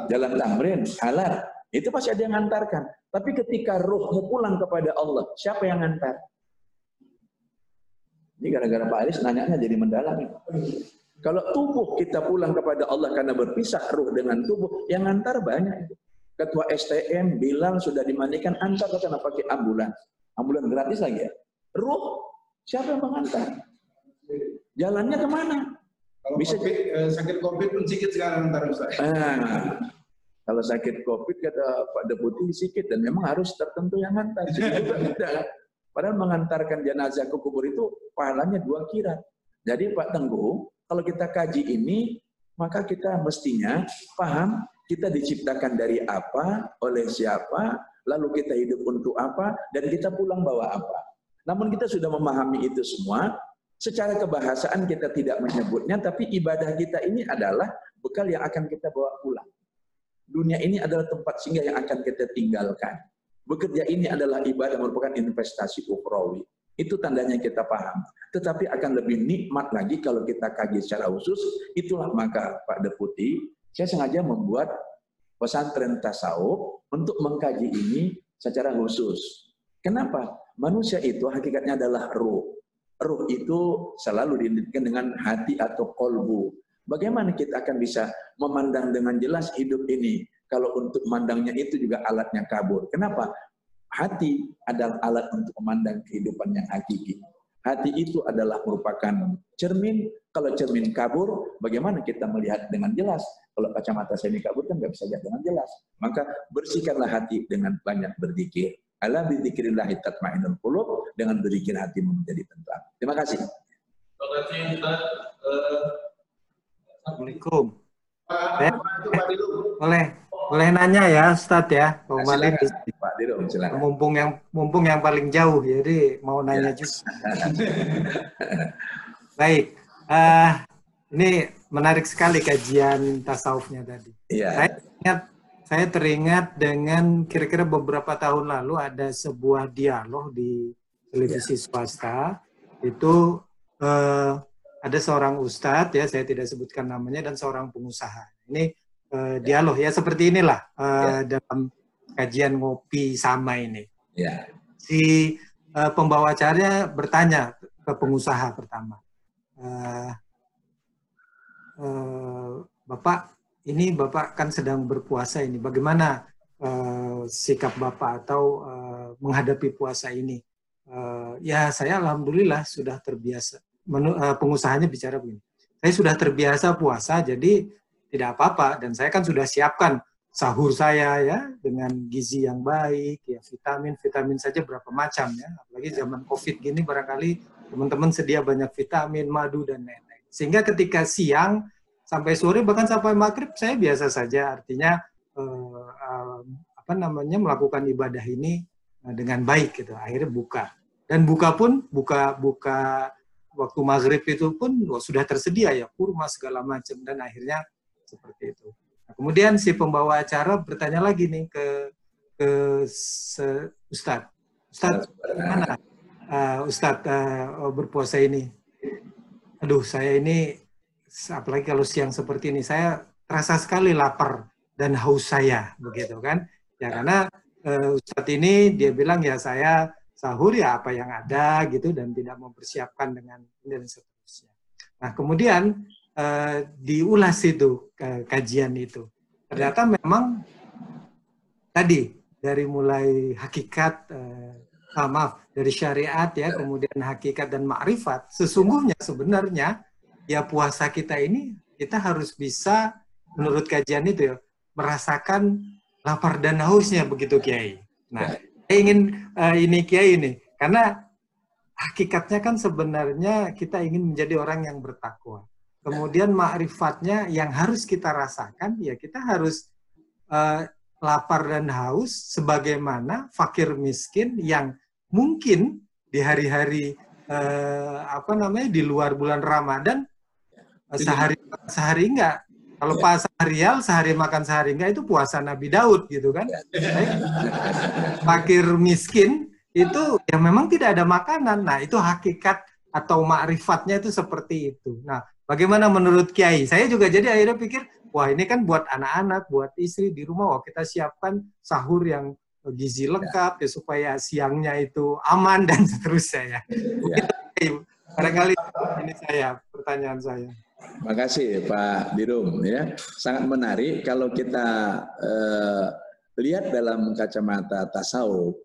Jalan Tamrin, Halar. Itu pasti ada yang mengantarkan. Tapi ketika ruhmu pulang kepada Allah, siapa yang ngantar? Ini gara-gara Pak Aris nanyanya jadi mendalam. Kalau tubuh kita pulang kepada Allah karena berpisah ruh dengan tubuh, yang ngantar banyak. Ketua STM bilang sudah dimandikan, antar karena pakai ambulan. Ambulan gratis lagi ya. Ruh Siapa yang mengantar? Jalannya ke mana? Kalau Bisa COVID, eh, sakit COVID pun sedikit sekarang antar Ustaz. Ah, kalau sakit COVID kata Pak Deputi sedikit dan memang harus tertentu yang ngantar. [laughs] tidak. Padahal mengantarkan jenazah ke kubur itu pahalanya dua kira. Jadi Pak Tenggu, kalau kita kaji ini, maka kita mestinya paham kita diciptakan dari apa, oleh siapa, lalu kita hidup untuk apa, dan kita pulang bawa apa. Namun kita sudah memahami itu semua, secara kebahasaan kita tidak menyebutnya, tapi ibadah kita ini adalah bekal yang akan kita bawa pulang. Dunia ini adalah tempat singgah yang akan kita tinggalkan. Bekerja ini adalah ibadah merupakan investasi ukhrawi. Itu tandanya kita paham. Tetapi akan lebih nikmat lagi kalau kita kaji secara khusus. Itulah maka Pak Deputi, saya sengaja membuat pesantren tasawuf untuk mengkaji ini secara khusus. Kenapa? Manusia itu hakikatnya adalah ruh. Ruh itu selalu diidentikan dengan hati atau kolbu. Bagaimana kita akan bisa memandang dengan jelas hidup ini? Kalau untuk memandangnya itu juga alatnya kabur. Kenapa? Hati adalah alat untuk memandang kehidupan yang hakiki. Hati itu adalah merupakan cermin. Kalau cermin kabur, bagaimana kita melihat dengan jelas? Kalau kacamata saya ini kabur kan nggak bisa lihat dengan jelas. Maka bersihkanlah hati dengan banyak berzikir. Ala bidzikrillah tatmainnul qulub dengan berzikir hati menjadi tentram. Terima kasih. Terima kasih Ustaz. Uh, Assalamualaikum. Eh, boleh boleh nanya ya Ustaz ya. Kembali Pak Diro, silakan. Mumpung yang mumpung yang paling jauh jadi mau nanya ya. juga. [laughs] Baik. Uh, Ini menarik sekali kajian tasawufnya tadi. Iya. Saya ingat saya teringat dengan kira-kira beberapa tahun lalu ada sebuah dialog di televisi ya. swasta itu eh, ada seorang ustadz ya saya tidak sebutkan namanya dan seorang pengusaha ini eh, dialog ya seperti inilah eh, ya. dalam kajian ngopi sama ini ya. si eh, pembawa acaranya bertanya ke pengusaha pertama eh, eh, bapak ini Bapak kan sedang berpuasa ini. Bagaimana uh, sikap Bapak atau uh, menghadapi puasa ini? Uh, ya saya alhamdulillah sudah terbiasa. Menu, uh, pengusahanya bicara begini. Saya sudah terbiasa puasa, jadi tidak apa-apa. Dan saya kan sudah siapkan sahur saya ya dengan gizi yang baik, ya vitamin, vitamin saja berapa macam ya. Apalagi zaman COVID gini barangkali teman-teman sedia banyak vitamin, madu dan lain-lain. Sehingga ketika siang sampai sore bahkan sampai maghrib saya biasa saja. Artinya uh, uh, apa namanya melakukan ibadah ini uh, dengan baik gitu akhirnya buka. Dan buka pun buka buka waktu maghrib itu pun oh, sudah tersedia ya kurma segala macam dan akhirnya seperti itu. Nah, kemudian si pembawa acara bertanya lagi nih ke ke Ustadz. Ustadz gimana? Uh, Ustadz uh, berpuasa ini? Aduh saya ini apalagi kalau siang seperti ini saya terasa sekali lapar dan haus saya begitu kan ya karena uh, Ustadz ini dia bilang ya saya sahur ya apa yang ada gitu dan tidak mempersiapkan dengan dan seterusnya. Nah kemudian uh, diulas itu kajian itu ternyata memang tadi dari mulai hakikat uh, maaf dari syariat ya kemudian hakikat dan makrifat sesungguhnya sebenarnya ya puasa kita ini kita harus bisa menurut kajian itu ya merasakan lapar dan hausnya begitu Kiai. Nah, saya ingin uh, ini Kiai ini karena hakikatnya kan sebenarnya kita ingin menjadi orang yang bertakwa. Kemudian makrifatnya yang harus kita rasakan ya kita harus uh, lapar dan haus sebagaimana fakir miskin yang mungkin di hari-hari uh, apa namanya di luar bulan Ramadan sehari sehari enggak. Kalau pas seharial sehari makan sehari enggak itu puasa Nabi Daud gitu kan? Fakir miskin itu yang memang tidak ada makanan. Nah itu hakikat atau makrifatnya itu seperti itu. Nah bagaimana menurut Kiai? Saya juga jadi akhirnya pikir wah ini kan buat anak-anak buat istri di rumah. Wah kita siapkan sahur yang gizi lengkap ya, supaya siangnya itu aman [laughs] dan seterusnya ya. ya. Barangkali ini saya pertanyaan saya. Terima kasih Pak Dirum ya. Sangat menarik kalau kita eh, lihat dalam kacamata tasawuf,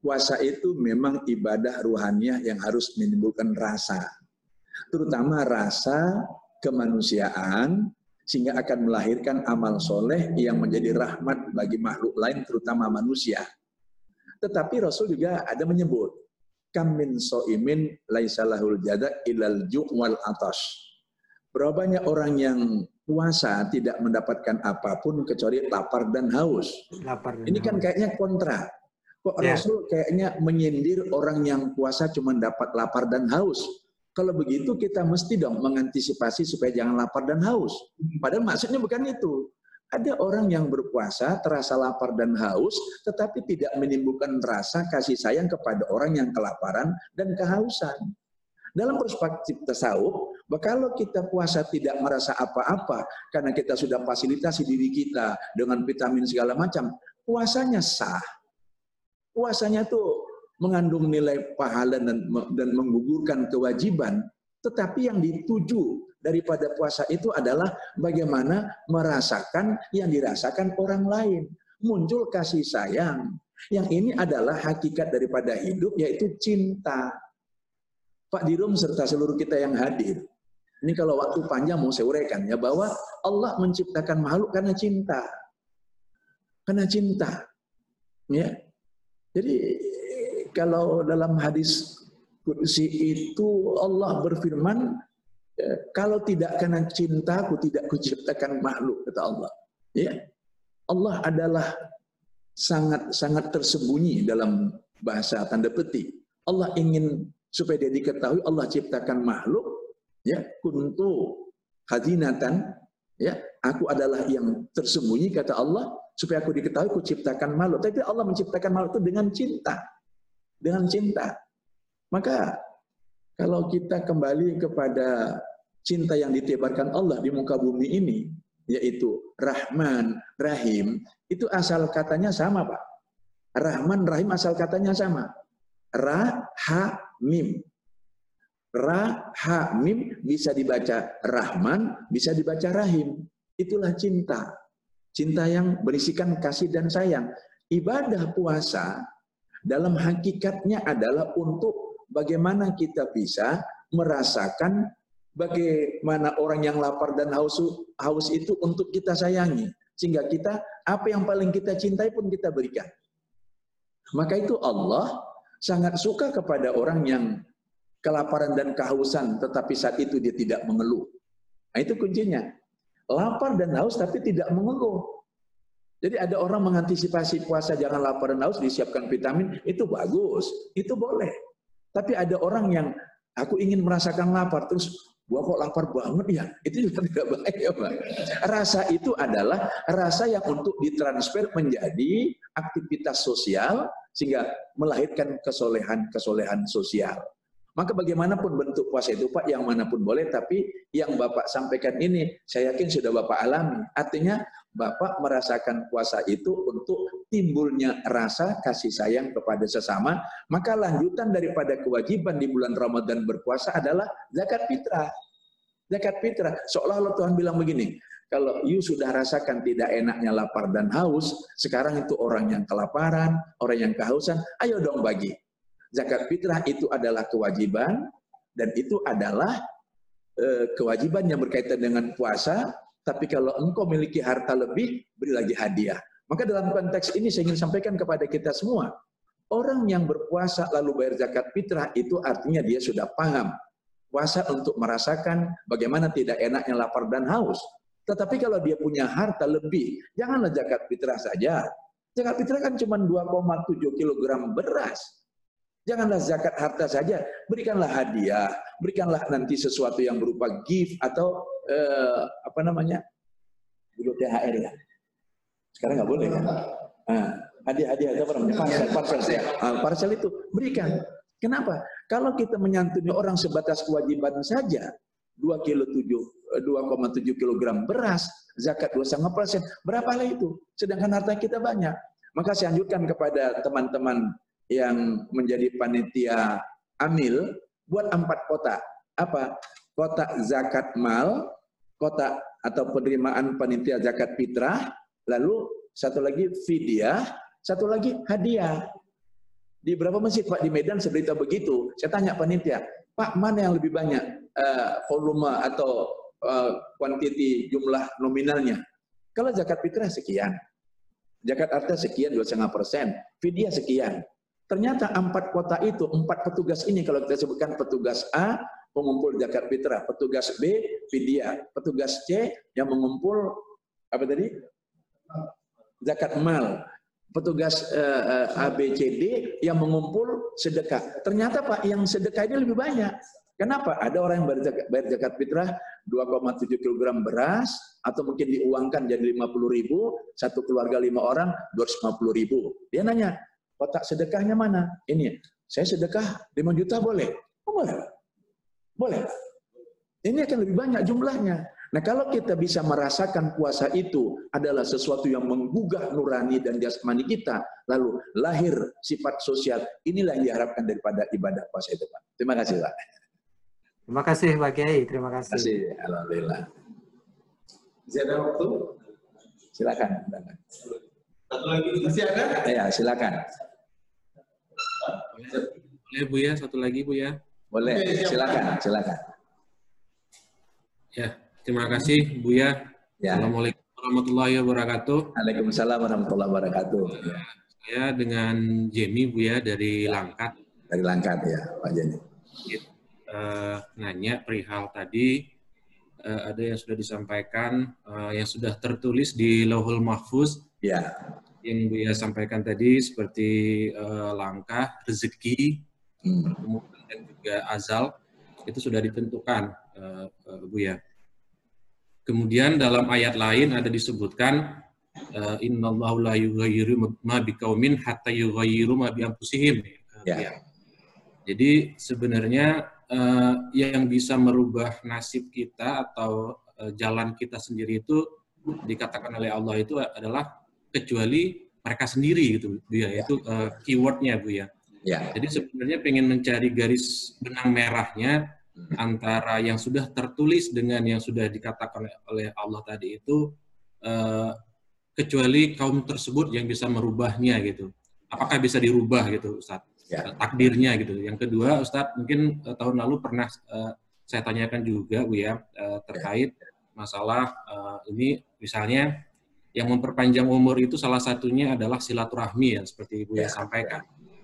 puasa itu memang ibadah ruhaniah yang harus menimbulkan rasa. Terutama rasa kemanusiaan sehingga akan melahirkan amal soleh yang menjadi rahmat bagi makhluk lain terutama manusia. Tetapi Rasul juga ada menyebut, kam min so'imin laisalahul jada ilal ju' wal atash Berapa banyak orang yang puasa tidak mendapatkan apa pun kecuali lapar dan haus. Lapar dan Ini kan kayaknya kontra. Kok ya. Rasul kayaknya menyindir orang yang puasa cuma dapat lapar dan haus. Kalau begitu kita mesti dong mengantisipasi supaya jangan lapar dan haus. Padahal maksudnya bukan itu. Ada orang yang berpuasa terasa lapar dan haus, tetapi tidak menimbulkan rasa kasih sayang kepada orang yang kelaparan dan kehausan. Dalam perspektif tasawuf, kalau kita puasa tidak merasa apa-apa karena kita sudah fasilitasi diri kita dengan vitamin segala macam, puasanya sah. Puasanya tuh mengandung nilai pahala dan dan menggugurkan kewajiban, tetapi yang dituju daripada puasa itu adalah bagaimana merasakan yang dirasakan orang lain. Muncul kasih sayang. Yang ini adalah hakikat daripada hidup yaitu cinta. Pak Dirum serta seluruh kita yang hadir. Ini kalau waktu panjang mau saya uraikan ya bahwa Allah menciptakan makhluk karena cinta. Karena cinta. Ya. Jadi kalau dalam hadis kursi itu Allah berfirman ya, kalau tidak karena cinta aku tidak kuciptakan makhluk kata Allah. Ya. Allah adalah sangat sangat tersembunyi dalam bahasa tanda petik. Allah ingin supaya dia diketahui Allah ciptakan makhluk ya kuntu Khadinatan, ya, aku adalah yang tersembunyi kata Allah supaya aku diketahui aku ciptakan malu. Tapi Allah menciptakan malu itu dengan cinta. Dengan cinta. Maka kalau kita kembali kepada cinta yang ditebarkan Allah di muka bumi ini, yaitu Rahman, Rahim, itu asal katanya sama Pak. Rahman, Rahim asal katanya sama. Ra, ha, mim. Ra, ha, mim bisa dibaca Rahman, bisa dibaca Rahim. Itulah cinta. Cinta yang berisikan kasih dan sayang. Ibadah puasa dalam hakikatnya adalah untuk bagaimana kita bisa merasakan bagaimana orang yang lapar dan haus, haus itu untuk kita sayangi. Sehingga kita, apa yang paling kita cintai pun kita berikan. Maka itu Allah sangat suka kepada orang yang kelaparan dan kehausan, tetapi saat itu dia tidak mengeluh. Nah itu kuncinya. Lapar dan haus tapi tidak mengeluh. Jadi ada orang mengantisipasi puasa jangan lapar dan haus, disiapkan vitamin, itu bagus, itu boleh. Tapi ada orang yang aku ingin merasakan lapar, terus gua kok lapar banget ya, [laughs] itu juga tidak baik ya Pak. Rasa itu adalah rasa yang untuk ditransfer menjadi aktivitas sosial, sehingga melahirkan kesolehan-kesolehan sosial. Maka bagaimanapun bentuk puasa itu Pak, yang mana pun boleh, tapi yang Bapak sampaikan ini, saya yakin sudah Bapak alami. Artinya Bapak merasakan puasa itu untuk timbulnya rasa kasih sayang kepada sesama, maka lanjutan daripada kewajiban di bulan Ramadan berpuasa adalah zakat fitrah. Zakat fitrah. Seolah-olah Tuhan bilang begini, kalau you sudah rasakan tidak enaknya lapar dan haus, sekarang itu orang yang kelaparan, orang yang kehausan, ayo dong bagi zakat fitrah itu adalah kewajiban dan itu adalah e, kewajiban yang berkaitan dengan puasa. Tapi kalau engkau memiliki harta lebih, beri lagi hadiah. Maka dalam konteks ini saya ingin sampaikan kepada kita semua, orang yang berpuasa lalu bayar zakat fitrah itu artinya dia sudah paham puasa untuk merasakan bagaimana tidak enaknya lapar dan haus. Tetapi kalau dia punya harta lebih, janganlah zakat fitrah saja. Zakat fitrah kan cuma 2,7 kg beras. Janganlah zakat harta saja, berikanlah hadiah, berikanlah nanti sesuatu yang berupa gift atau eh, apa namanya, dulu THR ya. Sekarang nggak boleh kan? Nah, hadiah-hadiah apa namanya? Parcel, parcel ya. Nah, parcel itu berikan. Kenapa? Kalau kita menyantuni orang sebatas kewajiban saja, 2 kilo 7 2,7 kilogram beras, zakat 2,5 persen, berapalah itu? Sedangkan harta kita banyak. Maka saya anjurkan kepada teman-teman yang menjadi panitia amil buat empat kota. Apa? Kota zakat mal, kota atau penerimaan panitia zakat fitrah, lalu satu lagi fidyah, satu lagi hadiah. Di berapa masjid Pak di Medan seberita begitu? Saya tanya panitia, Pak mana yang lebih banyak uh, volume atau uh, jumlah nominalnya? Kalau zakat fitrah sekian, zakat harta sekian dua setengah persen, fidyah sekian. Ternyata empat kota itu, empat petugas ini kalau kita sebutkan petugas A, pengumpul zakat fitrah, petugas B, fidyah, petugas C yang mengumpul apa tadi? Zakat mal, petugas B, C, D yang mengumpul sedekah. Ternyata Pak, yang sedekah ini lebih banyak. Kenapa? Ada orang yang bayar zakat fitrah 2,7 kg beras, atau mungkin diuangkan jadi 50 ribu, satu keluarga lima orang 250 ribu. Dia nanya, kotak sedekahnya mana? Ini, saya sedekah 5 juta boleh? Oh, boleh. Boleh. Ini akan lebih banyak jumlahnya. Nah kalau kita bisa merasakan puasa itu adalah sesuatu yang menggugah nurani dan jasmani kita, lalu lahir sifat sosial, inilah yang diharapkan daripada ibadah puasa itu Pak. Terima kasih Pak. Terima kasih Pak Kiai, terima kasih. Terima kasih, Alhamdulillah. Masih ada waktu? Silakan. Satu lagi, masih ada? Ya, silakan. Boleh Bu ya, satu lagi Bu ya. Boleh, silakan, silakan. Ya, terima kasih Bu ya. ya. Assalamualaikum warahmatullahi wabarakatuh. Waalaikumsalam warahmatullahi wabarakatuh. Ya. Saya dengan Jenny Bu ya dari Langkat. Dari Langkat ya, Pak Jenny. Uh, nanya perihal tadi uh, ada yang sudah disampaikan uh, yang sudah tertulis di Lauhul Mahfuz. Ya yang Buya sampaikan tadi seperti uh, langkah rezeki, hmm. dan juga azal itu sudah ditentukan uh, uh, Buya. Kemudian dalam ayat lain ada disebutkan uh, innallahu la yughayyiru ma biqaumin hatta yughayyiru ma bi anfusihim. Ya. ya. Jadi sebenarnya uh, yang bisa merubah nasib kita atau uh, jalan kita sendiri itu dikatakan oleh Allah itu adalah kecuali mereka sendiri gitu Bu ya, ya. itu uh, keywordnya Bu ya. ya. Jadi sebenarnya pengen mencari garis benang merahnya hmm. antara yang sudah tertulis dengan yang sudah dikatakan oleh Allah tadi itu uh, kecuali kaum tersebut yang bisa merubahnya gitu. Apakah bisa dirubah gitu Ustaz? Ya. Takdirnya gitu. Yang kedua Ustaz mungkin uh, tahun lalu pernah uh, saya tanyakan juga Bu ya uh, terkait ya. masalah uh, ini misalnya yang memperpanjang umur itu salah satunya adalah silaturahmi ya seperti Ibu ya, yang sampaikan.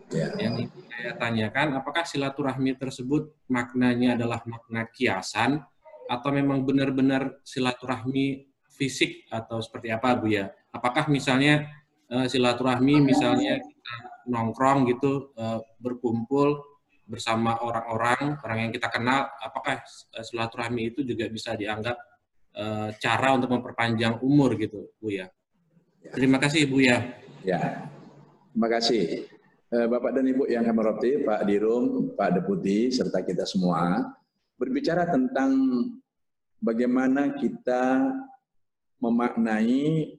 Ya. Yang saya tanyakan apakah silaturahmi tersebut maknanya adalah makna kiasan atau memang benar-benar silaturahmi fisik atau seperti apa Bu ya? Apakah misalnya uh, silaturahmi misalnya kita nongkrong gitu uh, berkumpul bersama orang-orang orang yang kita kenal apakah silaturahmi itu juga bisa dianggap Eh, cara untuk memperpanjang umur gitu, Bu ya. Terima kasih, Bu ya. Ya, terima kasih. Eh, Bapak dan Ibu yang kami hormati, Pak Dirum, Pak Deputi, serta kita semua, berbicara tentang bagaimana kita memaknai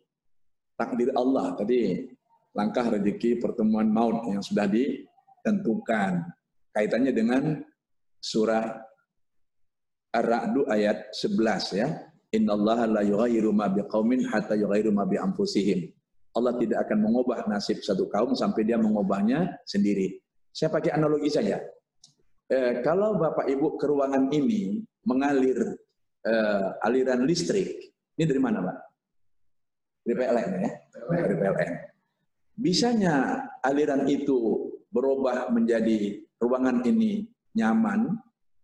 takdir Allah tadi, langkah rezeki pertemuan maut yang sudah ditentukan. Kaitannya dengan surah Ar-Ra'du ayat 11 ya. Innallaha la yughayyiru ma biqaumin hatta yughayyiru ma bi anfusihim. Allah tidak akan mengubah nasib satu kaum sampai dia mengubahnya sendiri. Saya pakai analogi saja. Eh, kalau Bapak Ibu ke ruangan ini mengalir eh, aliran listrik, ini dari mana Pak? Dari PLN ya? Dari PLN. Bisanya aliran itu berubah menjadi ruangan ini nyaman,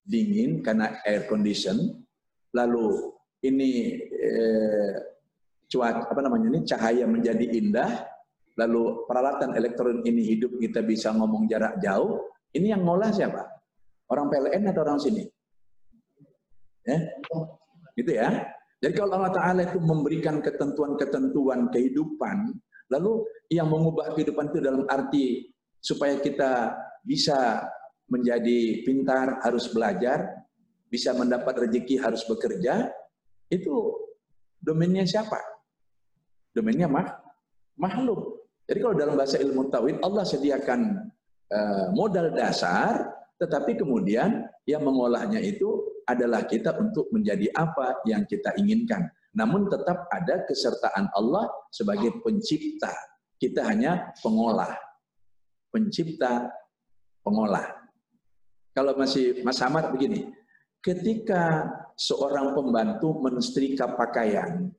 dingin karena air condition, lalu ini eh, apa namanya ini cahaya menjadi indah, lalu peralatan elektronik ini hidup kita bisa ngomong jarak jauh, ini yang ngolah siapa? Orang PLN atau orang sini? Ya, gitu ya. Jadi kalau Allah Taala itu memberikan ketentuan-ketentuan kehidupan, lalu yang mengubah kehidupan itu dalam arti supaya kita bisa menjadi pintar harus belajar, bisa mendapat rezeki harus bekerja, itu domainnya siapa? Domainnya mah, makhluk. Jadi kalau dalam bahasa ilmu tauhid Allah sediakan uh, modal dasar, tetapi kemudian yang mengolahnya itu adalah kita untuk menjadi apa yang kita inginkan. Namun tetap ada kesertaan Allah sebagai pencipta. Kita hanya pengolah. Pencipta, pengolah. Kalau masih Mas Samad begini, ketika seorang pembantu mensetrika pakaian,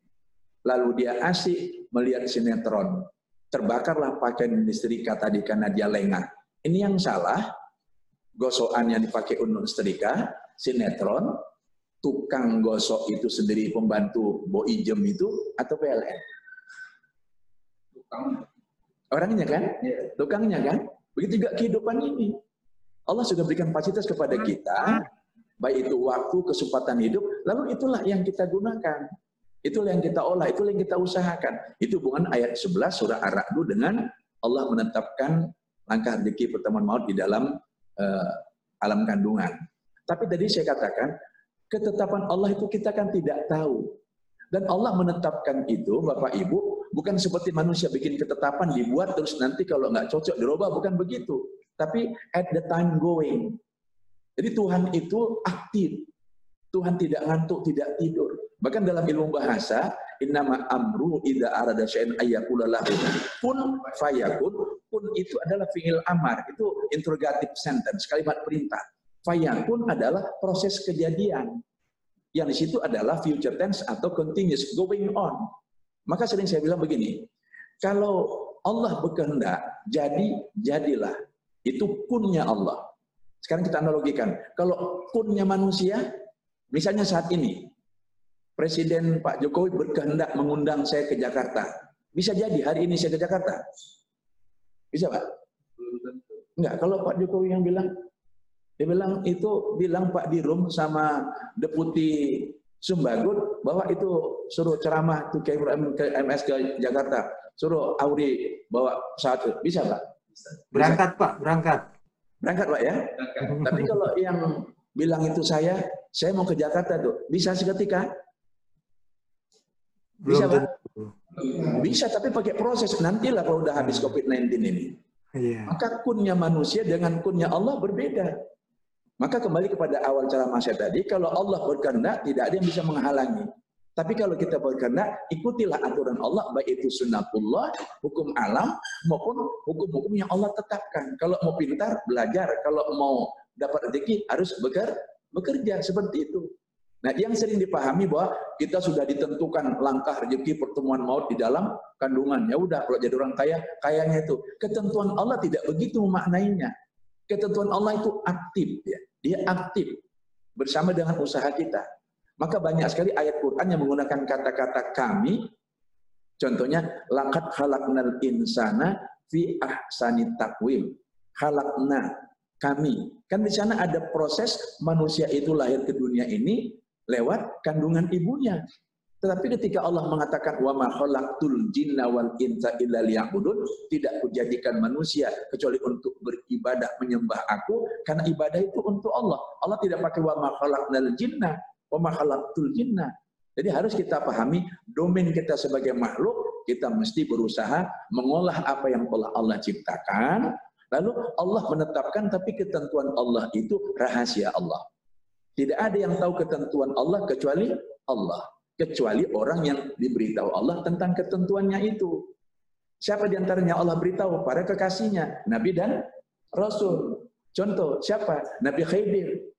lalu dia asik melihat sinetron, terbakarlah pakaian yang disetrika tadi karena dia lengah. Ini yang salah, gosokan yang dipakai untuk setrika, sinetron, tukang gosok itu sendiri pembantu Boijem itu, atau PLN? Tukang. Orangnya kan? Iya. Tukangnya kan? Begitu juga kehidupan ini. Allah sudah berikan fasilitas kepada kita, baik itu waktu, kesempatan hidup, lalu itulah yang kita gunakan. Itulah yang kita olah, itulah yang kita usahakan. Itu hubungan ayat 11 surah Ar-Ra'du dengan Allah menetapkan langkah rezeki pertemuan maut di dalam uh, alam kandungan. Tapi tadi saya katakan, ketetapan Allah itu kita kan tidak tahu. Dan Allah menetapkan itu, Bapak Ibu, bukan seperti manusia bikin ketetapan, dibuat terus nanti kalau nggak cocok dirubah, bukan begitu. Tapi at the time going, jadi Tuhan itu aktif. Tuhan tidak ngantuk, tidak tidur. Bahkan dalam ilmu bahasa, innama amru idza arada syai'an ayyakula lahu kun fayakun. Kun itu adalah fi'il amar, itu interrogative sentence, kalimat perintah. Fayakun adalah proses kejadian. Yang di situ adalah future tense atau continuous, going on. Maka sering saya bilang begini, kalau Allah berkehendak, jadi jadilah. Itu kunnya Allah. Sekarang kita analogikan. Kalau kunnya manusia, misalnya saat ini, Presiden Pak Jokowi berkehendak mengundang saya ke Jakarta. Bisa jadi hari ini saya ke Jakarta. Bisa Pak? Enggak, kalau Pak Jokowi yang bilang, dia bilang itu bilang Pak Dirum sama Deputi Sumbagut bawa itu suruh ceramah ke, MS ke Jakarta, suruh Auri bawa pesawat bisa Pak? Berangkat Pak, berangkat. Berangkat Pak ya? Berangkat. Tapi kalau yang bilang itu saya, saya mau ke Jakarta tuh, bisa seketika? Bisa Pak? Bisa tapi pakai proses nantilah kalau udah habis COVID-19 ini. Iya. Maka kunnya manusia dengan kunnya Allah berbeda. Maka kembali kepada awal cara saya tadi, kalau Allah berkehendak tidak ada yang bisa menghalangi. Tapi kalau kita berkehendak, ikutilah aturan Allah, baik itu sunnatullah, hukum alam, maupun hukum-hukum yang Allah tetapkan. Kalau mau pintar, belajar. Kalau mau dapat rezeki, harus bekerja. Seperti itu. Nah, yang sering dipahami bahwa kita sudah ditentukan langkah rezeki pertemuan maut di dalam kandungan. Ya udah, kalau jadi orang kaya, kayanya itu. Ketentuan Allah tidak begitu memaknainya. Ketentuan Allah itu aktif ya. Dia aktif bersama dengan usaha kita. Maka banyak sekali ayat Quran yang menggunakan kata-kata kami. Contohnya laqad khalaqnal insana fi ahsani takwim. Khalaqna kami. Kan di sana ada proses manusia itu lahir ke dunia ini lewat kandungan ibunya. Tetapi ketika Allah mengatakan wa ma khalaqtul jinna wal insa illa liya'budun, tidak kujadikan manusia kecuali untuk beribadah menyembah aku karena ibadah itu untuk Allah. Allah tidak pakai wa ma khalaqnal jinna wa ma khalaqtul jinna. Jadi harus kita pahami domain kita sebagai makhluk, kita mesti berusaha mengolah apa yang telah Allah ciptakan, lalu Allah menetapkan tapi ketentuan Allah itu rahasia Allah. Tidak ada yang tahu ketentuan Allah kecuali Allah kecuali orang yang diberitahu Allah tentang ketentuannya itu. Siapa di antaranya Allah beritahu? Para kekasihnya, Nabi dan Rasul. Contoh, siapa? Nabi Khidir.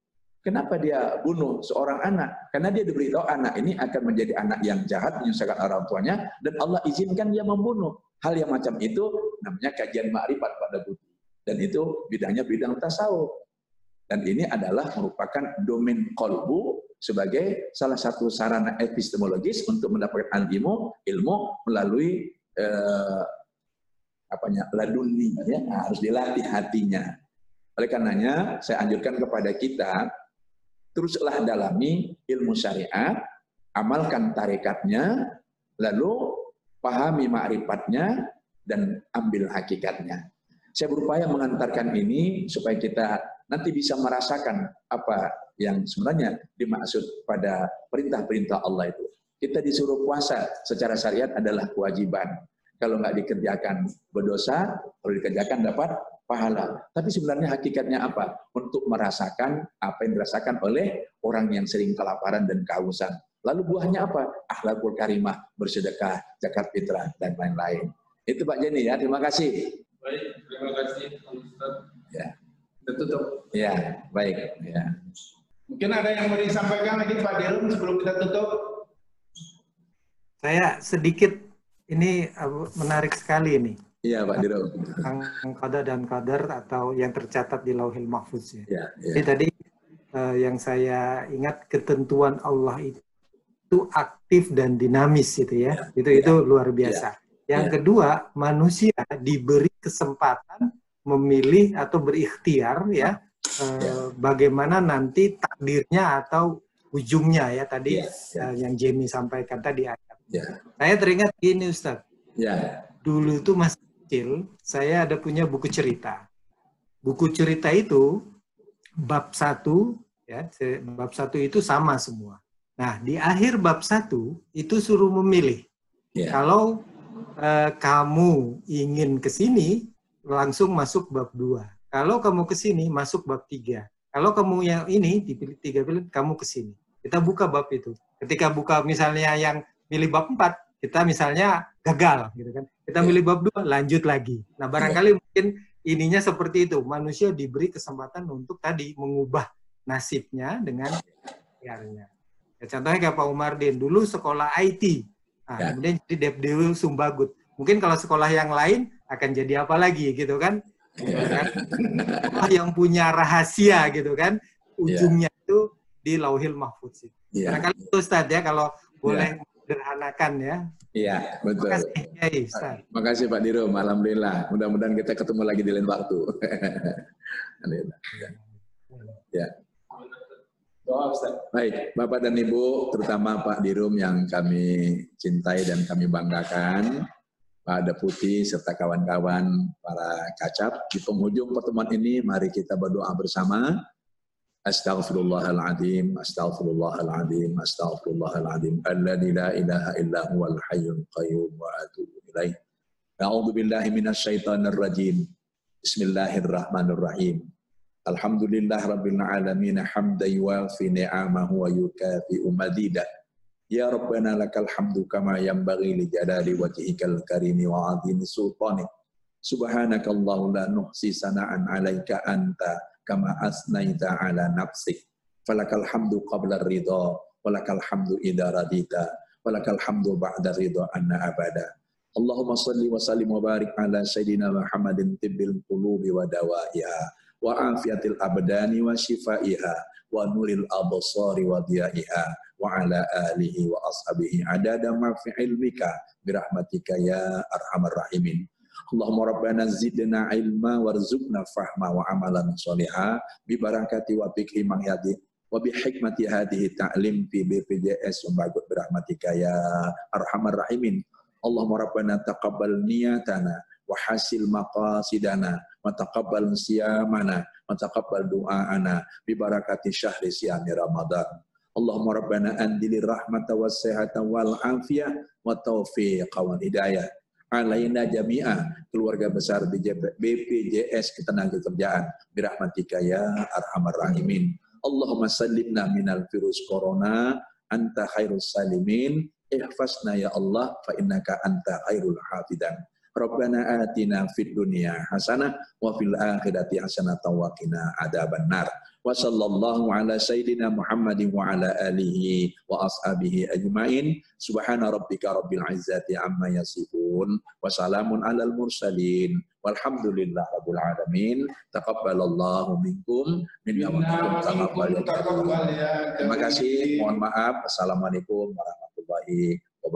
Kenapa dia bunuh seorang anak? Karena dia diberitahu anak ini akan menjadi anak yang jahat, menyusahkan orang tuanya, dan Allah izinkan dia membunuh. Hal yang macam itu namanya kajian ma'rifat pada budi. Dan itu bidangnya bidang tasawuf. Dan ini adalah merupakan domain kolbu sebagai salah satu sarana epistemologis untuk mendapatkan ilmu ilmu melalui eh, apanya laduni ya nah, harus dilatih hatinya oleh karenanya saya anjurkan kepada kita teruslah dalami ilmu syariat amalkan tarikatnya lalu pahami makrifatnya dan ambil hakikatnya saya berupaya mengantarkan ini supaya kita nanti bisa merasakan apa yang sebenarnya dimaksud pada perintah-perintah Allah itu. Kita disuruh puasa secara syariat adalah kewajiban. Kalau nggak dikerjakan berdosa, kalau dikerjakan dapat pahala. Tapi sebenarnya hakikatnya apa? Untuk merasakan apa yang dirasakan oleh orang yang sering kelaparan dan kehausan. Lalu buahnya apa? Akhlakul karimah, bersedekah, zakat fitrah, dan lain-lain. Itu Pak Jenny ya, terima kasih. Baik, terima kasih Ustaz. Ya. Kita tutup. Ya, baik. Ya. Mungkin ada yang mau disampaikan lagi Pak Dirun sebelum kita tutup? Saya sedikit ini menarik sekali ini. Iya Pak Dirun. Tentang kadar dan kadar atau yang tercatat di Lauhil Mahfuz ya. ya, ya. Jadi tadi uh, yang saya ingat ketentuan Allah itu, itu aktif dan dinamis gitu ya. ya itu ya. itu luar biasa. Ya. Yang ya. kedua, manusia diberi kesempatan memilih atau berikhtiar ya uh, bagaimana nanti takdirnya atau ujungnya ya tadi ya, ya. Uh, yang Jamie sampaikan tadi ayat. Yeah. Saya teringat gini Ustaz. Yeah. Dulu tuh masih kecil, saya ada punya buku cerita. Buku cerita itu bab satu ya, bab satu itu sama semua. Nah, di akhir bab satu itu suruh memilih. Yeah. Kalau uh, kamu ingin ke sini, langsung masuk bab dua kalau kamu ke sini, masuk bab tiga. Kalau kamu yang ini, dipilih tiga pilih, kamu ke sini. Kita buka bab itu. Ketika buka misalnya yang milih bab empat, kita misalnya gagal. gitu kan. Kita milih bab dua, lanjut lagi. Nah barangkali mungkin ininya seperti itu. Manusia diberi kesempatan untuk tadi mengubah nasibnya dengan ikhtiarnya. Ya, contohnya kayak Pak Umardin, dulu sekolah IT. Nah, ya. Kemudian jadi Depdewil Sumbagut. Mungkin kalau sekolah yang lain akan jadi apa lagi gitu kan kan? yang punya rahasia gitu kan ujungnya yeah. itu di lauhil sih. Yeah. Karena itu Ustaz ya kalau boleh. Sederhanakan ya. Iya, betul. Terima kasih, ya, Ustaz. Makasih Pak Diro, alhamdulillah. Mudah-mudahan kita ketemu lagi di lain waktu. [laughs] ya. Baik, Bapak dan Ibu, terutama Pak Dirum yang kami cintai dan kami banggakan, Pak Deputi serta kawan-kawan para kacap. Di penghujung pertemuan ini, mari kita berdoa bersama. Astaghfirullahaladzim, astaghfirullahaladzim, astaghfirullahaladzim. Alladhi la ilaha illa huwal hayyul qayyum wa atubu ilaih. A'udzu billahi minasyaitonir rajim. Bismillahirrahmanirrahim. Alhamdulillah Rabbil Alamin hamdan yuwafi ni'amahu wa yukafi'u madidah. Ya Rabbana lakal hamdu kama yanbaghi li jalali wajhikal karimi wa azimi sultanik. Subhanaka Allahu la nuhsi sana'an alaika anta kama asnaita ala nafsik. Falakal hamdu qabla ridha, walakal hamdu idha radita, walakal hamdu ba'da ridha anna abada. Allahumma salli wa sallim wa barik ala Sayyidina Muhammadin tibbil qulubi wa dawaiha wa afiatil abdani wa shifaiha wa nuril absari wa diyaiha wa ala alihi wa ashabihi adada ma fi ilmika birahmatika ya arhamar rahimin Allahumma rabbana zidna ilma warzuqna fahma wa amalan sholiha bi barakati wa fikhi mangyadi wa bi hikmati hadhihi ta'lim fi BPJS Sumbagut birahmatika ya arhamar rahimin. Allahumma rabbana taqabbal niyatana wa hasil maqasidana wa taqabbal siyamana wa taqabbal du'aana bi barakati syahri siyami Ramadan. Allahumma rabbana andili rahmata wa sehata wal afiyah wa taufiq wa hidayah alaina jami'a keluarga besar BPJS ketenaga kerjaan birahmatika ya arhamar rahimin. Allahumma sallimna minal virus corona anta khairus salimin. Ihfasna ya Allah fa innaka anta khairul hafidan. Rabbana atina fid dunya hasanah wa fil akhirati hasanah wa qina adzabannar. Wa sallallahu ala sayyidina Muhammadin wa ala alihi wa ashabihi ajmain. Subhana rabbika rabbil izzati amma yasifun wa salamun alal mursalin. Walhamdulillah rabbil alamin. Taqabbalallahu minkum minna wa minkum ya Terima kasih. Mohon maaf. Assalamualaikum warahmatullahi